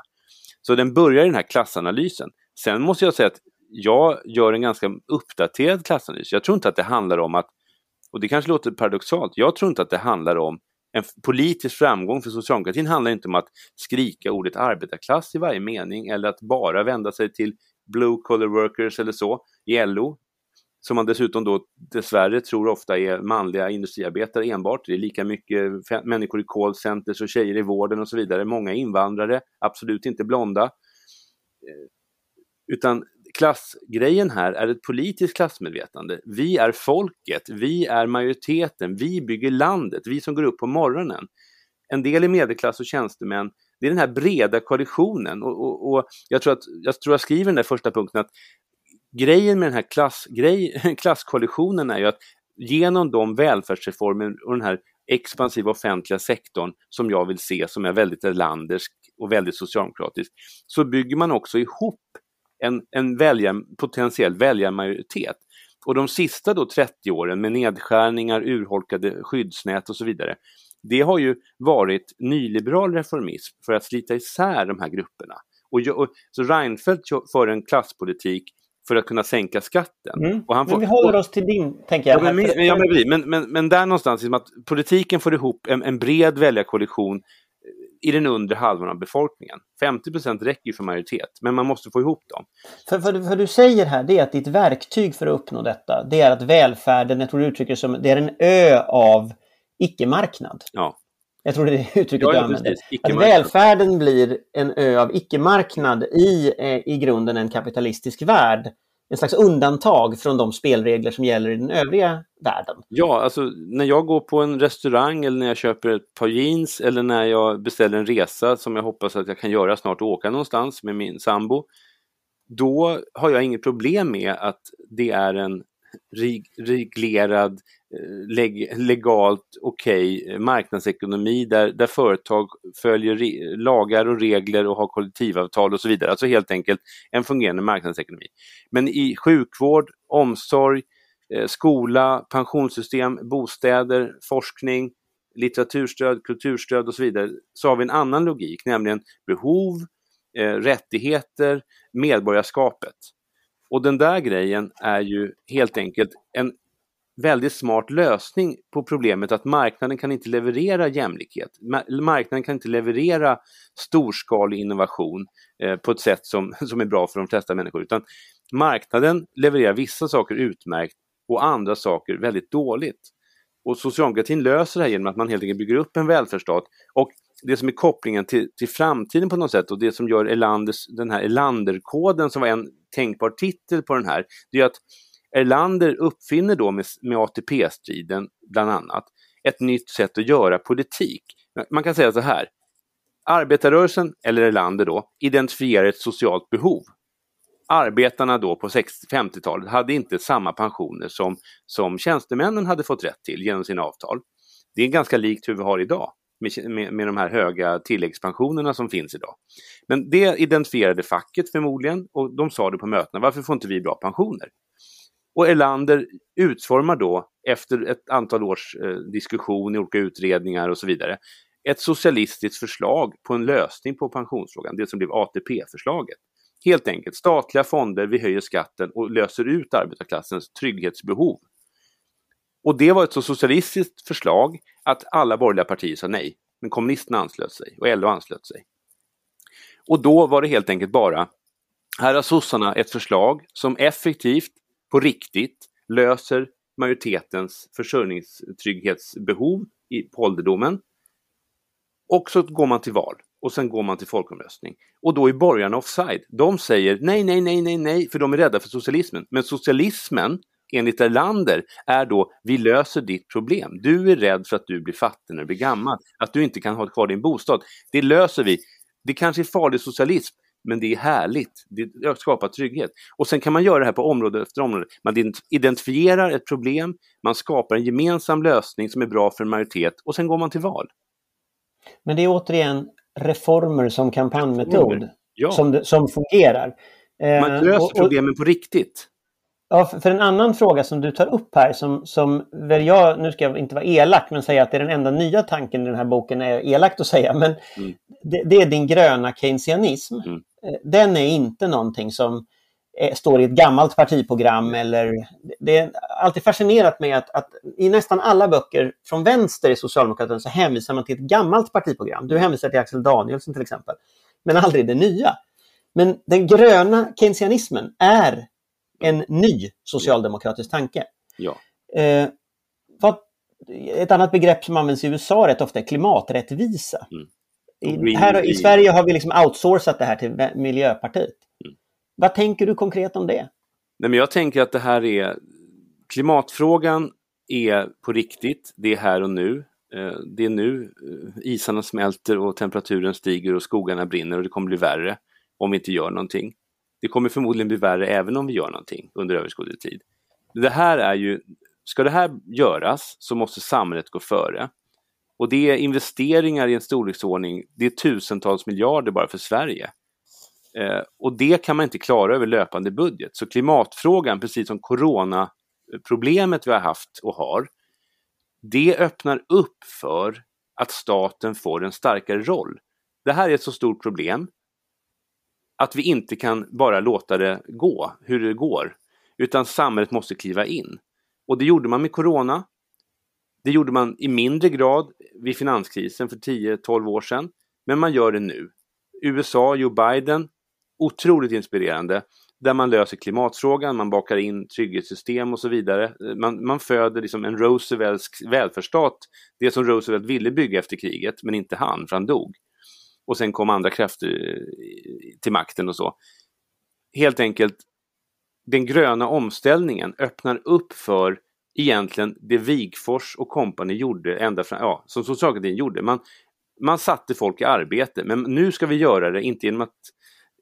Så den börjar i den här klassanalysen. Sen måste jag säga att jag gör en ganska uppdaterad klassanalys. Jag tror inte att det handlar om att, och det kanske låter paradoxalt, jag tror inte att det handlar om en politisk framgång för socialdemokratin handlar inte om att skrika ordet arbetarklass i varje mening eller att bara vända sig till blue collar workers eller så i LO som man dessutom då dessvärre tror ofta är manliga industriarbetare enbart. Det är lika mycket människor i callcenters och tjejer i vården och så vidare. Många invandrare, absolut inte blonda. Eh, utan klassgrejen här är ett politiskt klassmedvetande. Vi är folket, vi är majoriteten, vi bygger landet, vi som går upp på morgonen. En del är medelklass och tjänstemän. Det är den här breda koalitionen och, och, och jag, tror att, jag tror jag skriver den där första punkten att grejen med den här klassgrej, klasskoalitionen är ju att genom de välfärdsreformer och den här expansiva offentliga sektorn som jag vill se som är väldigt erlandersk och väldigt socialdemokratisk, så bygger man också ihop en, en välja, potentiell väljarmajoritet. Och de sista då 30 åren med nedskärningar, urholkade skyddsnät och så vidare, det har ju varit nyliberal reformism för att slita isär de här grupperna. Och, och så Reinfeldt för en klasspolitik för att kunna sänka skatten. Mm. Och han får, men vi håller oss till din, tänker jag. Ja, men, men, ja, men, men, men, men där någonstans, liksom att politiken får ihop en, en bred väljarkoalition i den undre halvan av befolkningen. 50 procent räcker ju för majoritet, men man måste få ihop dem. För, för, för du säger här, det är att ditt verktyg för att uppnå detta, det är att välfärden, jag tror du uttrycker det som, det är en ö av icke-marknad. Ja. Jag tror det är det uttrycket ja, du använder. Att välfärden blir en ö av icke-marknad i, eh, i grunden en kapitalistisk värld. En slags undantag från de spelregler som gäller i den övriga världen. Ja, alltså när jag går på en restaurang eller när jag köper ett par jeans eller när jag beställer en resa som jag hoppas att jag kan göra snart och åka någonstans med min sambo. Då har jag inget problem med att det är en reglerad eh, leg legalt okej okay, marknadsekonomi där, där företag följer lagar och regler och har kollektivavtal och så vidare. Alltså helt enkelt en fungerande marknadsekonomi. Men i sjukvård, omsorg, eh, skola, pensionssystem, bostäder, forskning, litteraturstöd, kulturstöd och så vidare så har vi en annan logik, nämligen behov, eh, rättigheter, medborgarskapet. Och den där grejen är ju helt enkelt en väldigt smart lösning på problemet att marknaden kan inte leverera jämlikhet. Marknaden kan inte leverera storskalig innovation eh, på ett sätt som, som är bra för de flesta människor. Utan marknaden levererar vissa saker utmärkt och andra saker väldigt dåligt. Och socialdemokratin löser det här genom att man helt enkelt bygger upp en välfärdsstat. Och det som är kopplingen till, till framtiden på något sätt och det som gör Erlanders, den här Erlanderkoden som var en tänkbar titel på den här, det är att Erlander uppfinner då med, med ATP-striden bland annat ett nytt sätt att göra politik. Man kan säga så här. Arbetarrörelsen, eller Erlander då, identifierar ett socialt behov. Arbetarna då på 50-talet hade inte samma pensioner som, som tjänstemännen hade fått rätt till genom sina avtal. Det är ganska likt hur vi har idag med, med, med de här höga tilläggspensionerna som finns idag. Men det identifierade facket förmodligen och de sa det på mötena, varför får inte vi bra pensioner? Och Erlander utformar då, efter ett antal års eh, diskussion i olika utredningar och så vidare, ett socialistiskt förslag på en lösning på pensionsfrågan, det som blev ATP-förslaget. Helt enkelt statliga fonder, vi höjer skatten och löser ut arbetarklassens trygghetsbehov. Och det var ett så socialistiskt förslag att alla borgerliga partier sa nej. Men kommunisterna anslöt sig och LO anslöt sig. Och då var det helt enkelt bara, här har sossarna ett förslag som effektivt, på riktigt, löser majoritetens försörjningstrygghetsbehov på ålderdomen. Och så går man till val och sen går man till folkomröstning. Och då är borgarna offside. De säger nej, nej, nej, nej, nej, för de är rädda för socialismen. Men socialismen, enligt Erlander, är då vi löser ditt problem. Du är rädd för att du blir fattig när du blir gammal, att du inte kan ha kvar din bostad. Det löser vi. Det kanske är farlig socialism, men det är härligt. Det skapar trygghet. Och sen kan man göra det här på område efter område. Man identifierar ett problem, man skapar en gemensam lösning som är bra för en majoritet och sen går man till val. Men det är återigen reformer som kampanjmetod ja. som, som fungerar. Man eh, löser och, och, problemen på riktigt. Ja, för en annan fråga som du tar upp här som, som väl jag, nu ska jag inte vara elak, men säga att det är den enda nya tanken i den här boken, är elakt att säga, men mm. det, det, är din gröna keynesianism. Mm. Eh, den är inte någonting som är, står i ett gammalt partiprogram eller... Det är alltid fascinerat mig att, att i nästan alla böcker från vänster i Socialdemokraterna så hänvisar man till ett gammalt partiprogram. Du hänvisar till Axel Danielsson till exempel, men aldrig det nya. Men den gröna keynesianismen är en ny socialdemokratisk tanke. Ja. Eh, vad, ett annat begrepp som används i USA rätt ofta är klimaträttvisa. Mm. I, här, I Sverige har vi liksom outsourcat det här till Miljöpartiet. Mm. Vad tänker du konkret om det? Nej, men jag tänker att det här är klimatfrågan är på riktigt, det är här och nu. Eh, det är nu eh, isarna smälter och temperaturen stiger och skogarna brinner och det kommer bli värre om vi inte gör någonting. Det kommer förmodligen bli värre även om vi gör någonting under överskådlig tid. Det här är ju, ska det här göras så måste samhället gå före. Och det är investeringar i en storleksordning, det är tusentals miljarder bara för Sverige. Eh, och det kan man inte klara över löpande budget. Så klimatfrågan, precis som coronaproblemet vi har haft och har, det öppnar upp för att staten får en starkare roll. Det här är ett så stort problem att vi inte kan bara låta det gå, hur det går, utan samhället måste kliva in. Och det gjorde man med Corona. Det gjorde man i mindre grad vid finanskrisen för 10-12 år sedan, men man gör det nu. USA, Joe Biden, otroligt inspirerande, där man löser klimatfrågan, man bakar in trygghetssystem och så vidare. Man, man föder liksom en Roosevelts välfärdsstat, det som Roosevelt ville bygga efter kriget, men inte han, för han dog och sen kom andra krafter till makten och så. Helt enkelt, den gröna omställningen öppnar upp för egentligen det Wigfors och kompani gjorde ända fram, ja, som socialdemokratin gjorde. Man, man satte folk i arbete, men nu ska vi göra det inte genom att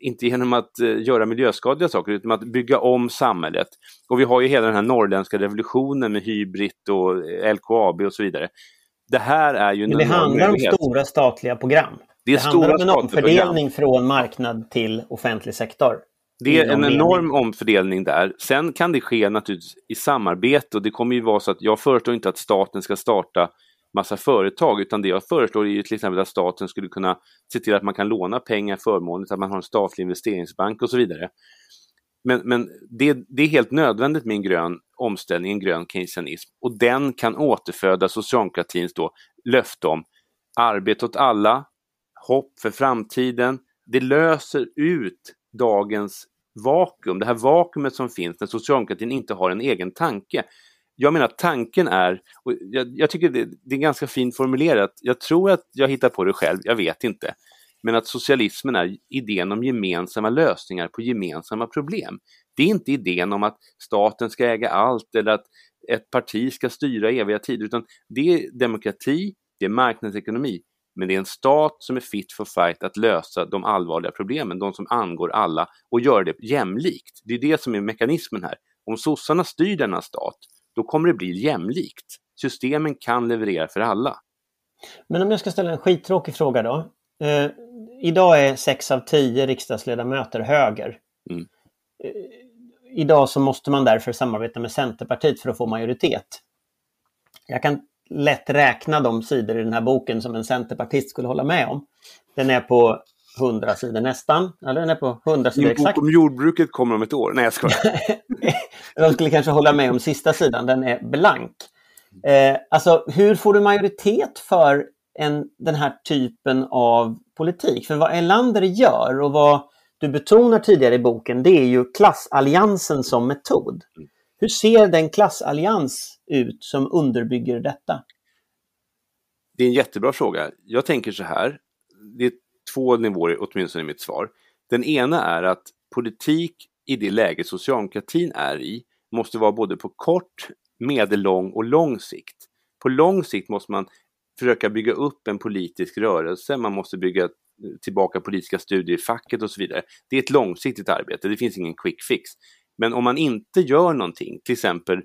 inte genom att uh, göra miljöskadliga saker utan att bygga om samhället. Och vi har ju hela den här norrländska revolutionen med Hybrid och LKAB och så vidare. Det här är ju... Men det handlar om stora statliga program. Det, det handlar om en omfördelning från marknad till offentlig sektor. Det är en enorm omfördelning där. Sen kan det ske naturligtvis i samarbete och det kommer ju vara så att jag föreslår inte att staten ska starta massa företag utan det jag föreslår är ju till exempel att staten skulle kunna se till att man kan låna pengar förmånligt, att man har en statlig investeringsbank och så vidare. Men, men det, det, är helt nödvändigt med en grön omställning, en grön keynesianism och den kan återföda socialdemokratins då löfte om arbete åt alla, hopp för framtiden. Det löser ut dagens vakuum, det här vakuumet som finns när socialdemokratin inte har en egen tanke. Jag menar tanken är, och jag, jag tycker det, det, är ganska fint formulerat, jag tror att jag hittar på det själv, jag vet inte. Men att socialismen är idén om gemensamma lösningar på gemensamma problem. Det är inte idén om att staten ska äga allt eller att ett parti ska styra eviga tider, utan det är demokrati, det är marknadsekonomi. Men det är en stat som är fit for fight att lösa de allvarliga problemen, de som angår alla och göra det jämlikt. Det är det som är mekanismen här. Om sossarna styr denna stat, då kommer det bli jämlikt. Systemen kan leverera för alla. Men om jag ska ställa en skittråkig fråga då. Eh, idag är sex av tio riksdagsledamöter höger. Mm. Eh, idag så måste man därför samarbeta med Centerpartiet för att få majoritet. Jag kan lätt räkna de sidor i den här boken som en centerpartist skulle hålla med om. Den är på 100 sidor nästan. Eller den är på 100 sidor exakt. bok om jordbruket kommer om ett år. Nej, jag skojar. De skulle kanske hålla med om sista sidan. Den är blank. Eh, alltså, hur får du majoritet för en, den här typen av politik? För vad Elander gör och vad du betonar tidigare i boken, det är ju klassalliansen som metod. Hur ser den klassallians ut som underbygger detta? Det är en jättebra fråga. Jag tänker så här. Det är två nivåer åtminstone i mitt svar. Den ena är att politik i det läge socialdemokratin är i måste vara både på kort, medellång och lång sikt. På lång sikt måste man försöka bygga upp en politisk rörelse, man måste bygga tillbaka politiska studier i facket och så vidare. Det är ett långsiktigt arbete, det finns ingen quick fix. Men om man inte gör någonting, till exempel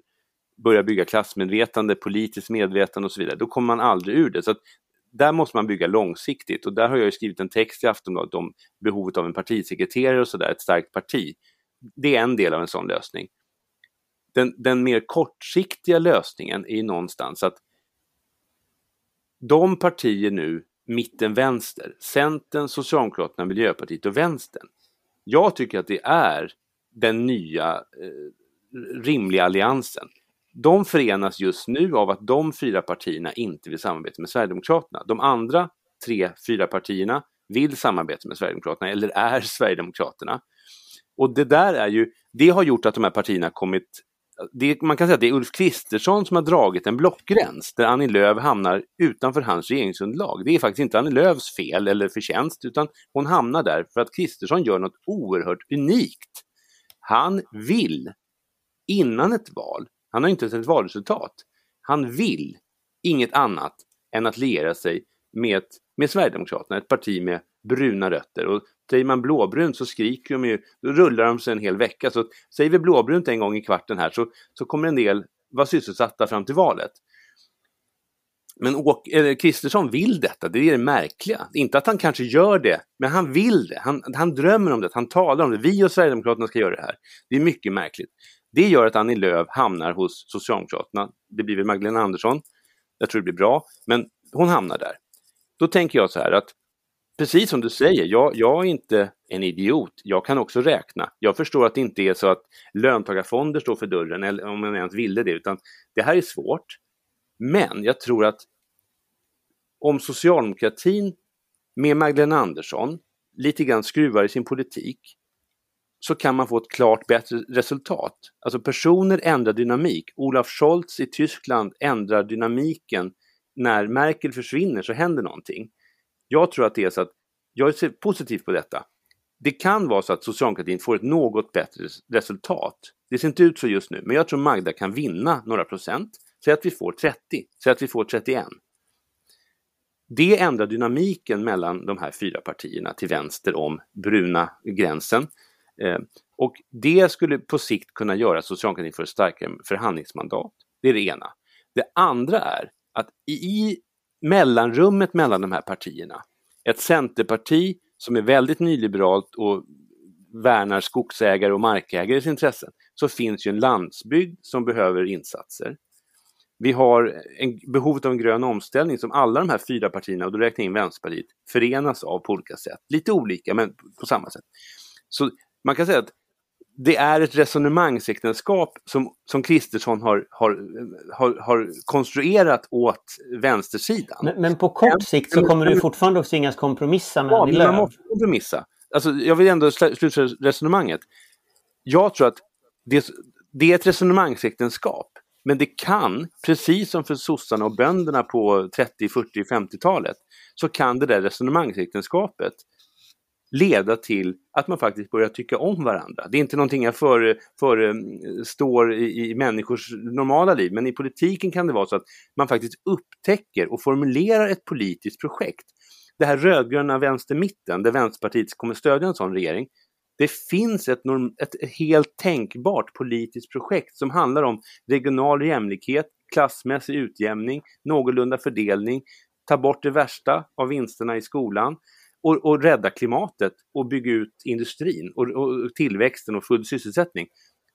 börja bygga klassmedvetande, politiskt medvetande och så vidare, då kommer man aldrig ur det. Så där måste man bygga långsiktigt och där har jag skrivit en text i Aftonbladet om behovet av en partisekreterare och sådär, ett starkt parti. Det är en del av en sån lösning. Den, den mer kortsiktiga lösningen är ju någonstans att de partier nu, mitten-vänster, Centern, Socialdemokraterna, Miljöpartiet och Vänstern. Jag tycker att det är den nya eh, rimliga alliansen. De förenas just nu av att de fyra partierna inte vill samarbeta med Sverigedemokraterna. De andra tre, fyra partierna vill samarbeta med Sverigedemokraterna eller är Sverigedemokraterna. Och det där är ju, det har gjort att de här partierna kommit det, man kan säga att det är Ulf Kristersson som har dragit en blockgräns där Annie Lööf hamnar utanför hans regeringsunderlag. Det är faktiskt inte Annie Lööfs fel eller förtjänst utan hon hamnar där för att Kristersson gör något oerhört unikt. Han vill, innan ett val, han har inte sett ett valresultat, han vill inget annat än att liera sig med, med Sverigedemokraterna, ett parti med bruna rötter. Och säger man blåbrunt så skriker de ju, då rullar de sig en hel vecka. Så säger vi blåbrunt en gång i kvarten här så, så kommer en del vara sysselsatta fram till valet. Men eh, Kristersson vill detta, det är det märkliga. Inte att han kanske gör det, men han vill det. Han, han drömmer om det, han talar om det. Vi och Sverigedemokraterna ska göra det här. Det är mycket märkligt. Det gör att Annie Lööf hamnar hos Socialdemokraterna. Det blir väl Magdalena Andersson. Jag tror det blir bra, men hon hamnar där. Då tänker jag så här att precis som du säger, jag, jag, är inte en idiot. Jag kan också räkna. Jag förstår att det inte är så att löntagarfonder står för dörren, eller om man ens ville det, utan det här är svårt. Men jag tror att om socialdemokratin med Magdalena Andersson lite grann skruvar i sin politik så kan man få ett klart bättre resultat. Alltså personer ändrar dynamik. Olaf Scholz i Tyskland ändrar dynamiken. När Merkel försvinner så händer någonting. Jag tror att det är så att jag ser positivt på detta. Det kan vara så att socialdemokratin får ett något bättre resultat. Det ser inte ut så just nu, men jag tror Magda kan vinna några procent. Säg att vi får 30, säg att vi får 31. Det ändrar dynamiken mellan de här fyra partierna till vänster om bruna gränsen. Eh, och det skulle på sikt kunna göra socialdemokratin för ett starkare förhandlingsmandat. Det är det ena. Det andra är att i mellanrummet mellan de här partierna, ett centerparti som är väldigt nyliberalt och värnar skogsägare och markägares intressen, så finns ju en landsbygd som behöver insatser. Vi har en, behovet av en grön omställning som alla de här fyra partierna, och då räknar jag in Vänsterpartiet, förenas av på olika sätt. Lite olika, men på samma sätt. Så man kan säga att det är ett resonemangsäktenskap som, som Kristersson har, har, har, har konstruerat åt vänstersidan. Men, men på kort sikt så kommer du fortfarande att tvingas kompromissa med ja, Annie Lööf? man måste kompromissa. Alltså, jag vill ändå sluta resonemanget. Jag tror att det, det är ett resonemangsäktenskap. Men det kan, precis som för sossarna och bönderna på 30, 40, 50-talet, så kan det där resonemangsäktenskapet leda till att man faktiskt börjar tycka om varandra. Det är inte någonting jag förestår för, eh, i, i människors normala liv, men i politiken kan det vara så att man faktiskt upptäcker och formulerar ett politiskt projekt. Det här rödgröna vänstermitten, där Vänsterpartiet kommer stödja en sån regering, det finns ett, ett helt tänkbart politiskt projekt som handlar om regional jämlikhet, klassmässig utjämning, någorlunda fördelning, ta bort det värsta av vinsterna i skolan och, och rädda klimatet och bygga ut industrin och, och tillväxten och full sysselsättning.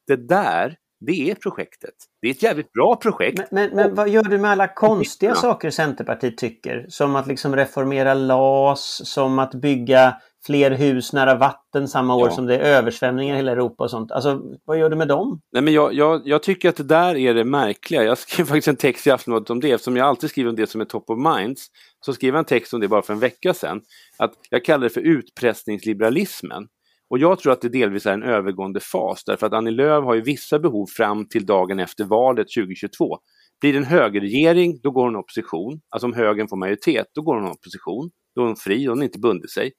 Det där det är projektet. Det är ett jävligt bra projekt. Men, men, men vad gör du med alla konstiga saker Centerpartiet tycker? Som att liksom reformera LAS, som att bygga fler hus nära vatten samma år ja. som det är översvämningar i hela Europa och sånt. Alltså, vad gör du med dem? Nej, men jag, jag, jag tycker att det där är det märkliga. Jag skrev faktiskt en text i Aftonbladet om det, eftersom jag alltid skriver om det som är top of minds. Så skrev jag en text om det bara för en vecka sedan. Att jag kallar det för utpressningsliberalismen. Och jag tror att det delvis är en övergående fas därför att Annie Lööf har ju vissa behov fram till dagen efter valet 2022. Blir det en högerregering, då går hon opposition. Alltså om högern får majoritet, då går hon opposition. Då är hon fri, hon har inte bundit sig.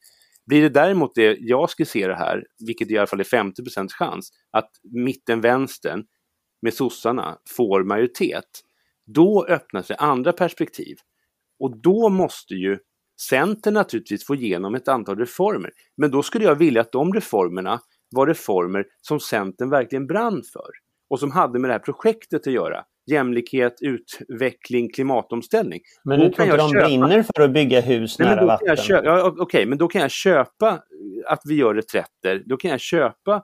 Blir det däremot det jag skisserar här, vilket i alla fall är 50% chans, att mitten-vänstern med sossarna får majoritet, då öppnar sig andra perspektiv. Och då måste ju Centern naturligtvis få igenom ett antal reformer. Men då skulle jag vilja att de reformerna var reformer som Centern verkligen brann för och som hade med det här projektet att göra. Jämlikhet, utveckling, klimatomställning. Men du tror inte de köpa... brinner för att bygga hus Nej, nära vatten? Köpa... Ja, Okej, okay, men då kan jag köpa att vi gör reträtter. Då kan jag köpa eh,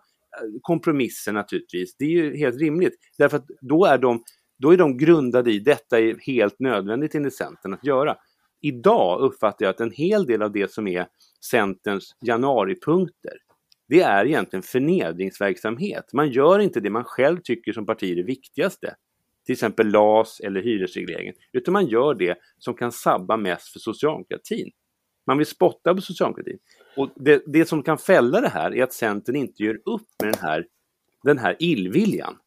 kompromisser naturligtvis. Det är ju helt rimligt. Därför att då är de, då är de grundade i detta är helt nödvändigt enligt Centern att göra idag uppfattar jag att en hel del av det som är Centerns januaripunkter, det är egentligen förnedringsverksamhet. Man gör inte det man själv tycker som parti är det viktigaste, till exempel LAS eller hyresregleringen, utan man gör det som kan sabba mest för socialdemokratin. Man vill spotta på socialdemokratin. Och det, det som kan fälla det här är att Centern inte gör upp med den här, den här illviljan.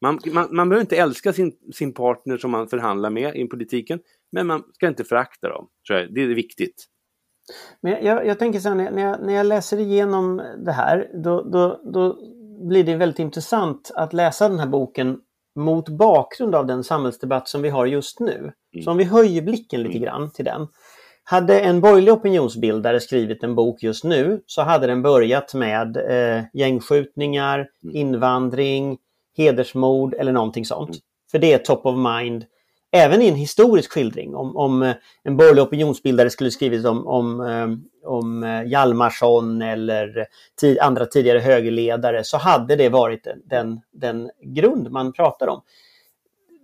Man, man, man behöver inte älska sin, sin partner som man förhandlar med i politiken, men man ska inte förakta dem. Tror jag. Det är viktigt. Men jag, jag tänker så här, när jag, när jag läser igenom det här, då, då, då blir det väldigt intressant att läsa den här boken mot bakgrund av den samhällsdebatt som vi har just nu. Mm. Så om vi höjer blicken lite mm. grann till den. Hade en borgerlig opinionsbildare skrivit en bok just nu så hade den börjat med eh, gängskjutningar, mm. invandring, hedersmord eller någonting sånt. För det är top of mind även i en historisk skildring. Om, om eh, en borgerlig opinionsbildare skulle skrivit om, om, eh, om eh, Hjalmarsson eller andra tidigare högerledare så hade det varit den, den grund man pratar om.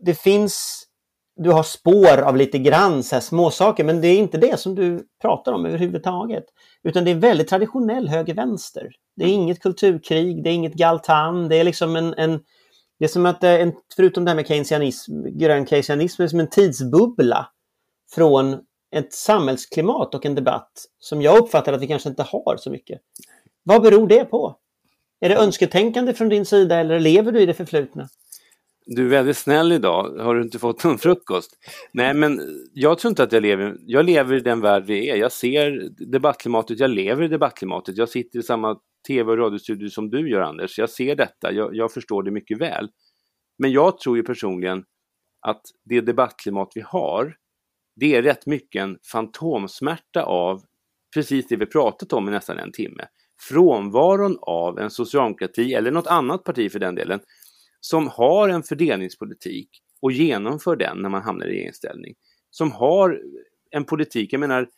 Det finns, du har spår av lite grann så här småsaker men det är inte det som du pratar om överhuvudtaget. Utan det är väldigt traditionell höger-vänster. Det är inget kulturkrig, det är inget galtan, det är liksom en, en det är som att, en, förutom det här med keynesianism, grön keynesianism, är som en tidsbubbla från ett samhällsklimat och en debatt som jag uppfattar att vi kanske inte har så mycket. Vad beror det på? Är det önsketänkande från din sida eller lever du i det förflutna? Du är väldigt snäll idag. Har du inte fått någon frukost? Nej, men jag tror inte att jag lever... Jag lever i den värld vi är. Jag ser debattklimatet, jag lever i debattklimatet. Jag sitter i samma tv och radiostudio som du gör Anders. Jag ser detta, jag, jag förstår det mycket väl. Men jag tror ju personligen att det debattklimat vi har, det är rätt mycket en fantomsmärta av precis det vi pratat om i nästan en timme. Frånvaron av en socialdemokrati, eller något annat parti för den delen, som har en fördelningspolitik och genomför den när man hamnar i regeringsställning. Som har en politik, jag menar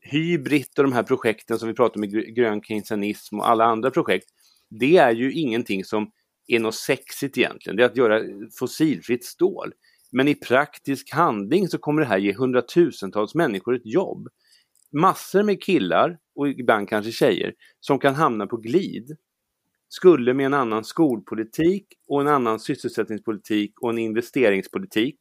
Hybrid och de här projekten som vi pratar om med grön keynesianism och alla andra projekt, det är ju ingenting som är något sexigt egentligen. Det är att göra fossilfritt stål. Men i praktisk handling så kommer det här ge hundratusentals människor ett jobb. Massor med killar, och ibland kanske tjejer, som kan hamna på glid skulle med en annan skolpolitik och en annan sysselsättningspolitik och en investeringspolitik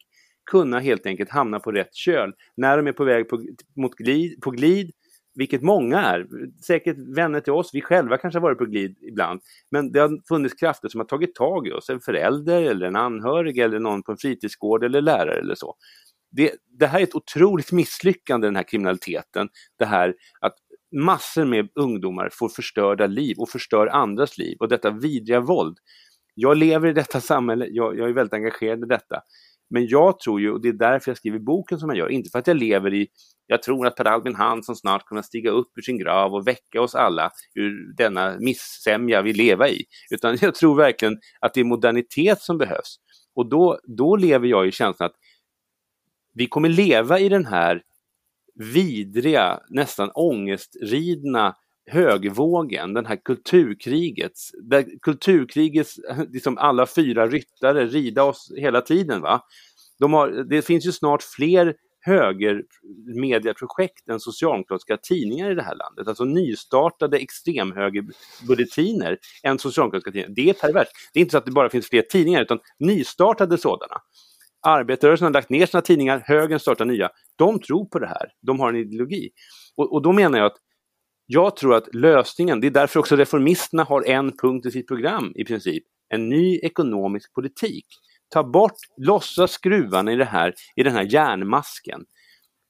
kunna helt enkelt hamna på rätt köl när de är på väg på, mot glid, på glid, vilket många är. Säkert vänner till oss, vi själva kanske har varit på glid ibland. Men det har funnits krafter som har tagit tag i oss, en förälder eller en anhörig eller någon på en fritidsgård eller lärare eller så. Det, det här är ett otroligt misslyckande, den här kriminaliteten. Det här att massor med ungdomar får förstörda liv och förstör andras liv och detta vidriga våld. Jag lever i detta samhälle, jag, jag är väldigt engagerad i detta. Men jag tror ju, och det är därför jag skriver boken som jag gör, inte för att jag lever i, jag tror att Per Albin Hansson snart kommer att stiga upp ur sin grav och väcka oss alla ur denna missämja vi lever i, utan jag tror verkligen att det är modernitet som behövs. Och då, då lever jag i känslan att vi kommer leva i den här vidriga, nästan ångestridna högvågen, den här kulturkrigets, där kulturkrigets, liksom alla fyra ryttare rida oss hela tiden. Va? De har, det finns ju snart fler högermediaprojekt än socialdemokratiska tidningar i det här landet. Alltså nystartade extremhögerbulletiner än socialdemokratiska tidningar. Det är perverst. Det är inte så att det bara finns fler tidningar utan nystartade sådana. Arbetarrörelsen har lagt ner sina tidningar, högern startar nya. De tror på det här, de har en ideologi. Och, och då menar jag att jag tror att lösningen, det är därför också reformisterna har en punkt i sitt program i princip, en ny ekonomisk politik. Ta bort, lossa skruvarna i, det här, i den här järnmasken.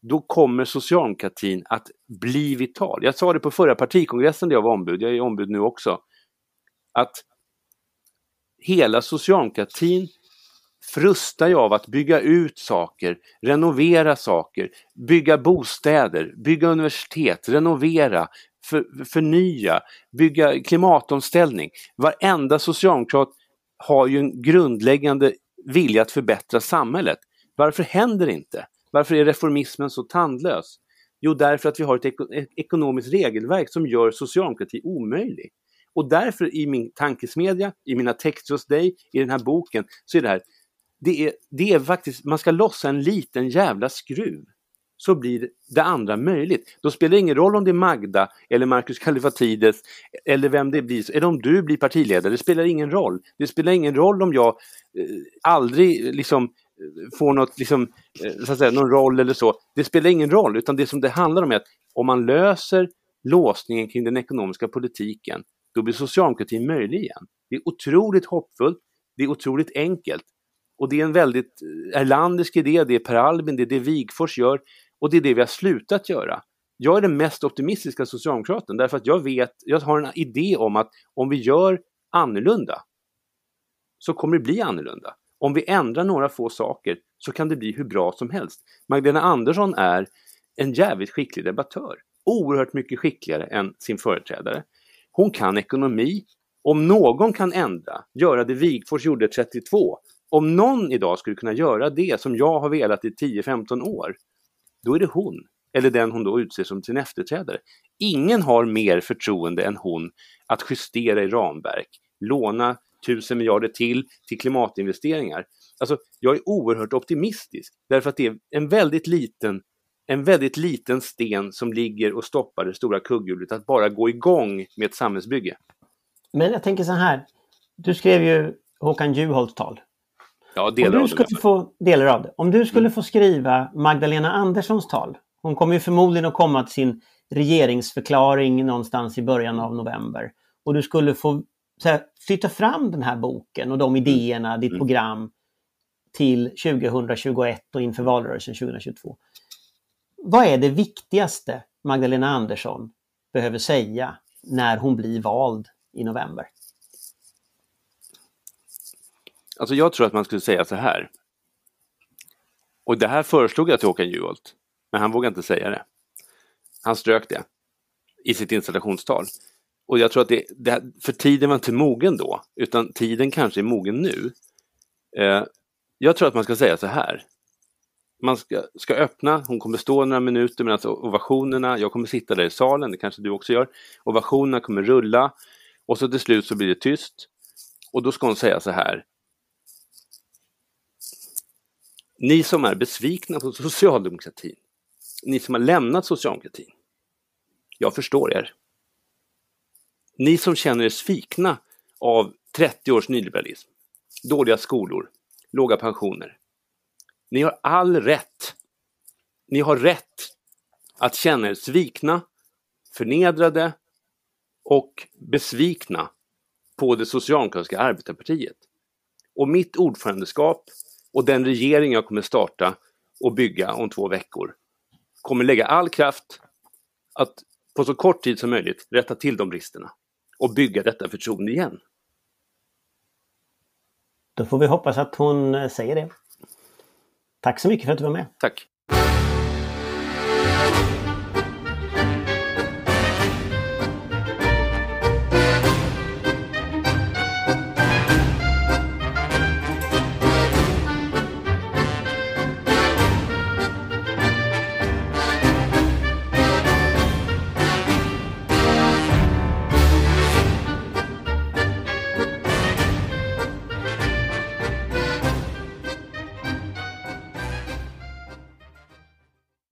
Då kommer socialdemokratin att bli vital. Jag sa det på förra partikongressen där jag var ombud, jag är ombud nu också, att hela socialdemokratin frustar jag av att bygga ut saker, renovera saker, bygga bostäder, bygga universitet, renovera, för, förnya, bygga klimatomställning. Varenda socialdemokrat har ju en grundläggande vilja att förbättra samhället. Varför händer det inte? Varför är reformismen så tandlös? Jo, därför att vi har ett ekonomiskt regelverk som gör socialdemokrati omöjlig. Och därför i min tankesmedja, i mina texter hos dig, i den här boken, så är det här det är, det är faktiskt, man ska lossa en liten jävla skruv så blir det andra möjligt. Då spelar det ingen roll om det är Magda eller Marcus Kallifatides eller vem det blir, eller om du blir partiledare, det spelar ingen roll. Det spelar ingen roll om jag eh, aldrig liksom eh, får något, liksom, eh, så att säga, någon roll eller så. Det spelar ingen roll, utan det som det handlar om är att om man löser låsningen kring den ekonomiska politiken, då blir socialdemokratin möjlig igen. Det är otroligt hoppfullt, det är otroligt enkelt. Och det är en väldigt erlandisk erlandersk idé, det är Per Albin, det är det Wigfors gör och det är det vi har slutat göra. Jag är den mest optimistiska socialdemokraten därför att jag vet, jag har en idé om att om vi gör annorlunda så kommer det bli annorlunda. Om vi ändrar några få saker så kan det bli hur bra som helst. Magdalena Andersson är en jävligt skicklig debattör. Oerhört mycket skickligare än sin företrädare. Hon kan ekonomi. Om någon kan ändra, göra det Wigfors gjorde 32, om någon idag skulle kunna göra det som jag har velat i 10-15 år, då är det hon, eller den hon då utser som sin efterträdare. Ingen har mer förtroende än hon att justera i ramverk, låna tusen miljarder till till klimatinvesteringar. Alltså, jag är oerhört optimistisk därför att det är en väldigt liten en väldigt liten sten som ligger och stoppar det stora kugghjulet att bara gå igång med ett samhällsbygge. Men jag tänker så här. Du skrev ju Håkan Juholts tal Ja, delar Om du skulle få, delar av det. Om du skulle mm. få skriva Magdalena Anderssons tal. Hon kommer ju förmodligen att komma till sin regeringsförklaring någonstans i början av november. Och du skulle få här, flytta fram den här boken och de mm. idéerna, mm. ditt program till 2021 och inför valrörelsen 2022. Vad är det viktigaste Magdalena Andersson behöver säga när hon blir vald i november? Alltså jag tror att man skulle säga så här. Och det här föreslog jag till Håkan Juholt, men han vågade inte säga det. Han strök det i sitt installationstal. Och jag tror att det, det, för tiden var inte mogen då, utan tiden kanske är mogen nu. Eh, jag tror att man ska säga så här. Man ska, ska öppna, hon kommer stå några minuter medan alltså ovationerna, jag kommer sitta där i salen, det kanske du också gör. Ovationerna kommer rulla och så till slut så blir det tyst. Och då ska hon säga så här. Ni som är besvikna på socialdemokratin, ni som har lämnat socialdemokratin, jag förstår er. Ni som känner er svikna av 30 års nyliberalism, dåliga skolor, låga pensioner. Ni har all rätt. Ni har rätt att känna er svikna, förnedrade och besvikna på det socialdemokratiska arbetarpartiet. Och mitt ordförandeskap och den regering jag kommer starta och bygga om två veckor kommer lägga all kraft att på så kort tid som möjligt rätta till de bristerna och bygga detta förtroende igen. Då får vi hoppas att hon eh, säger det. Tack så mycket för att du var med. Tack.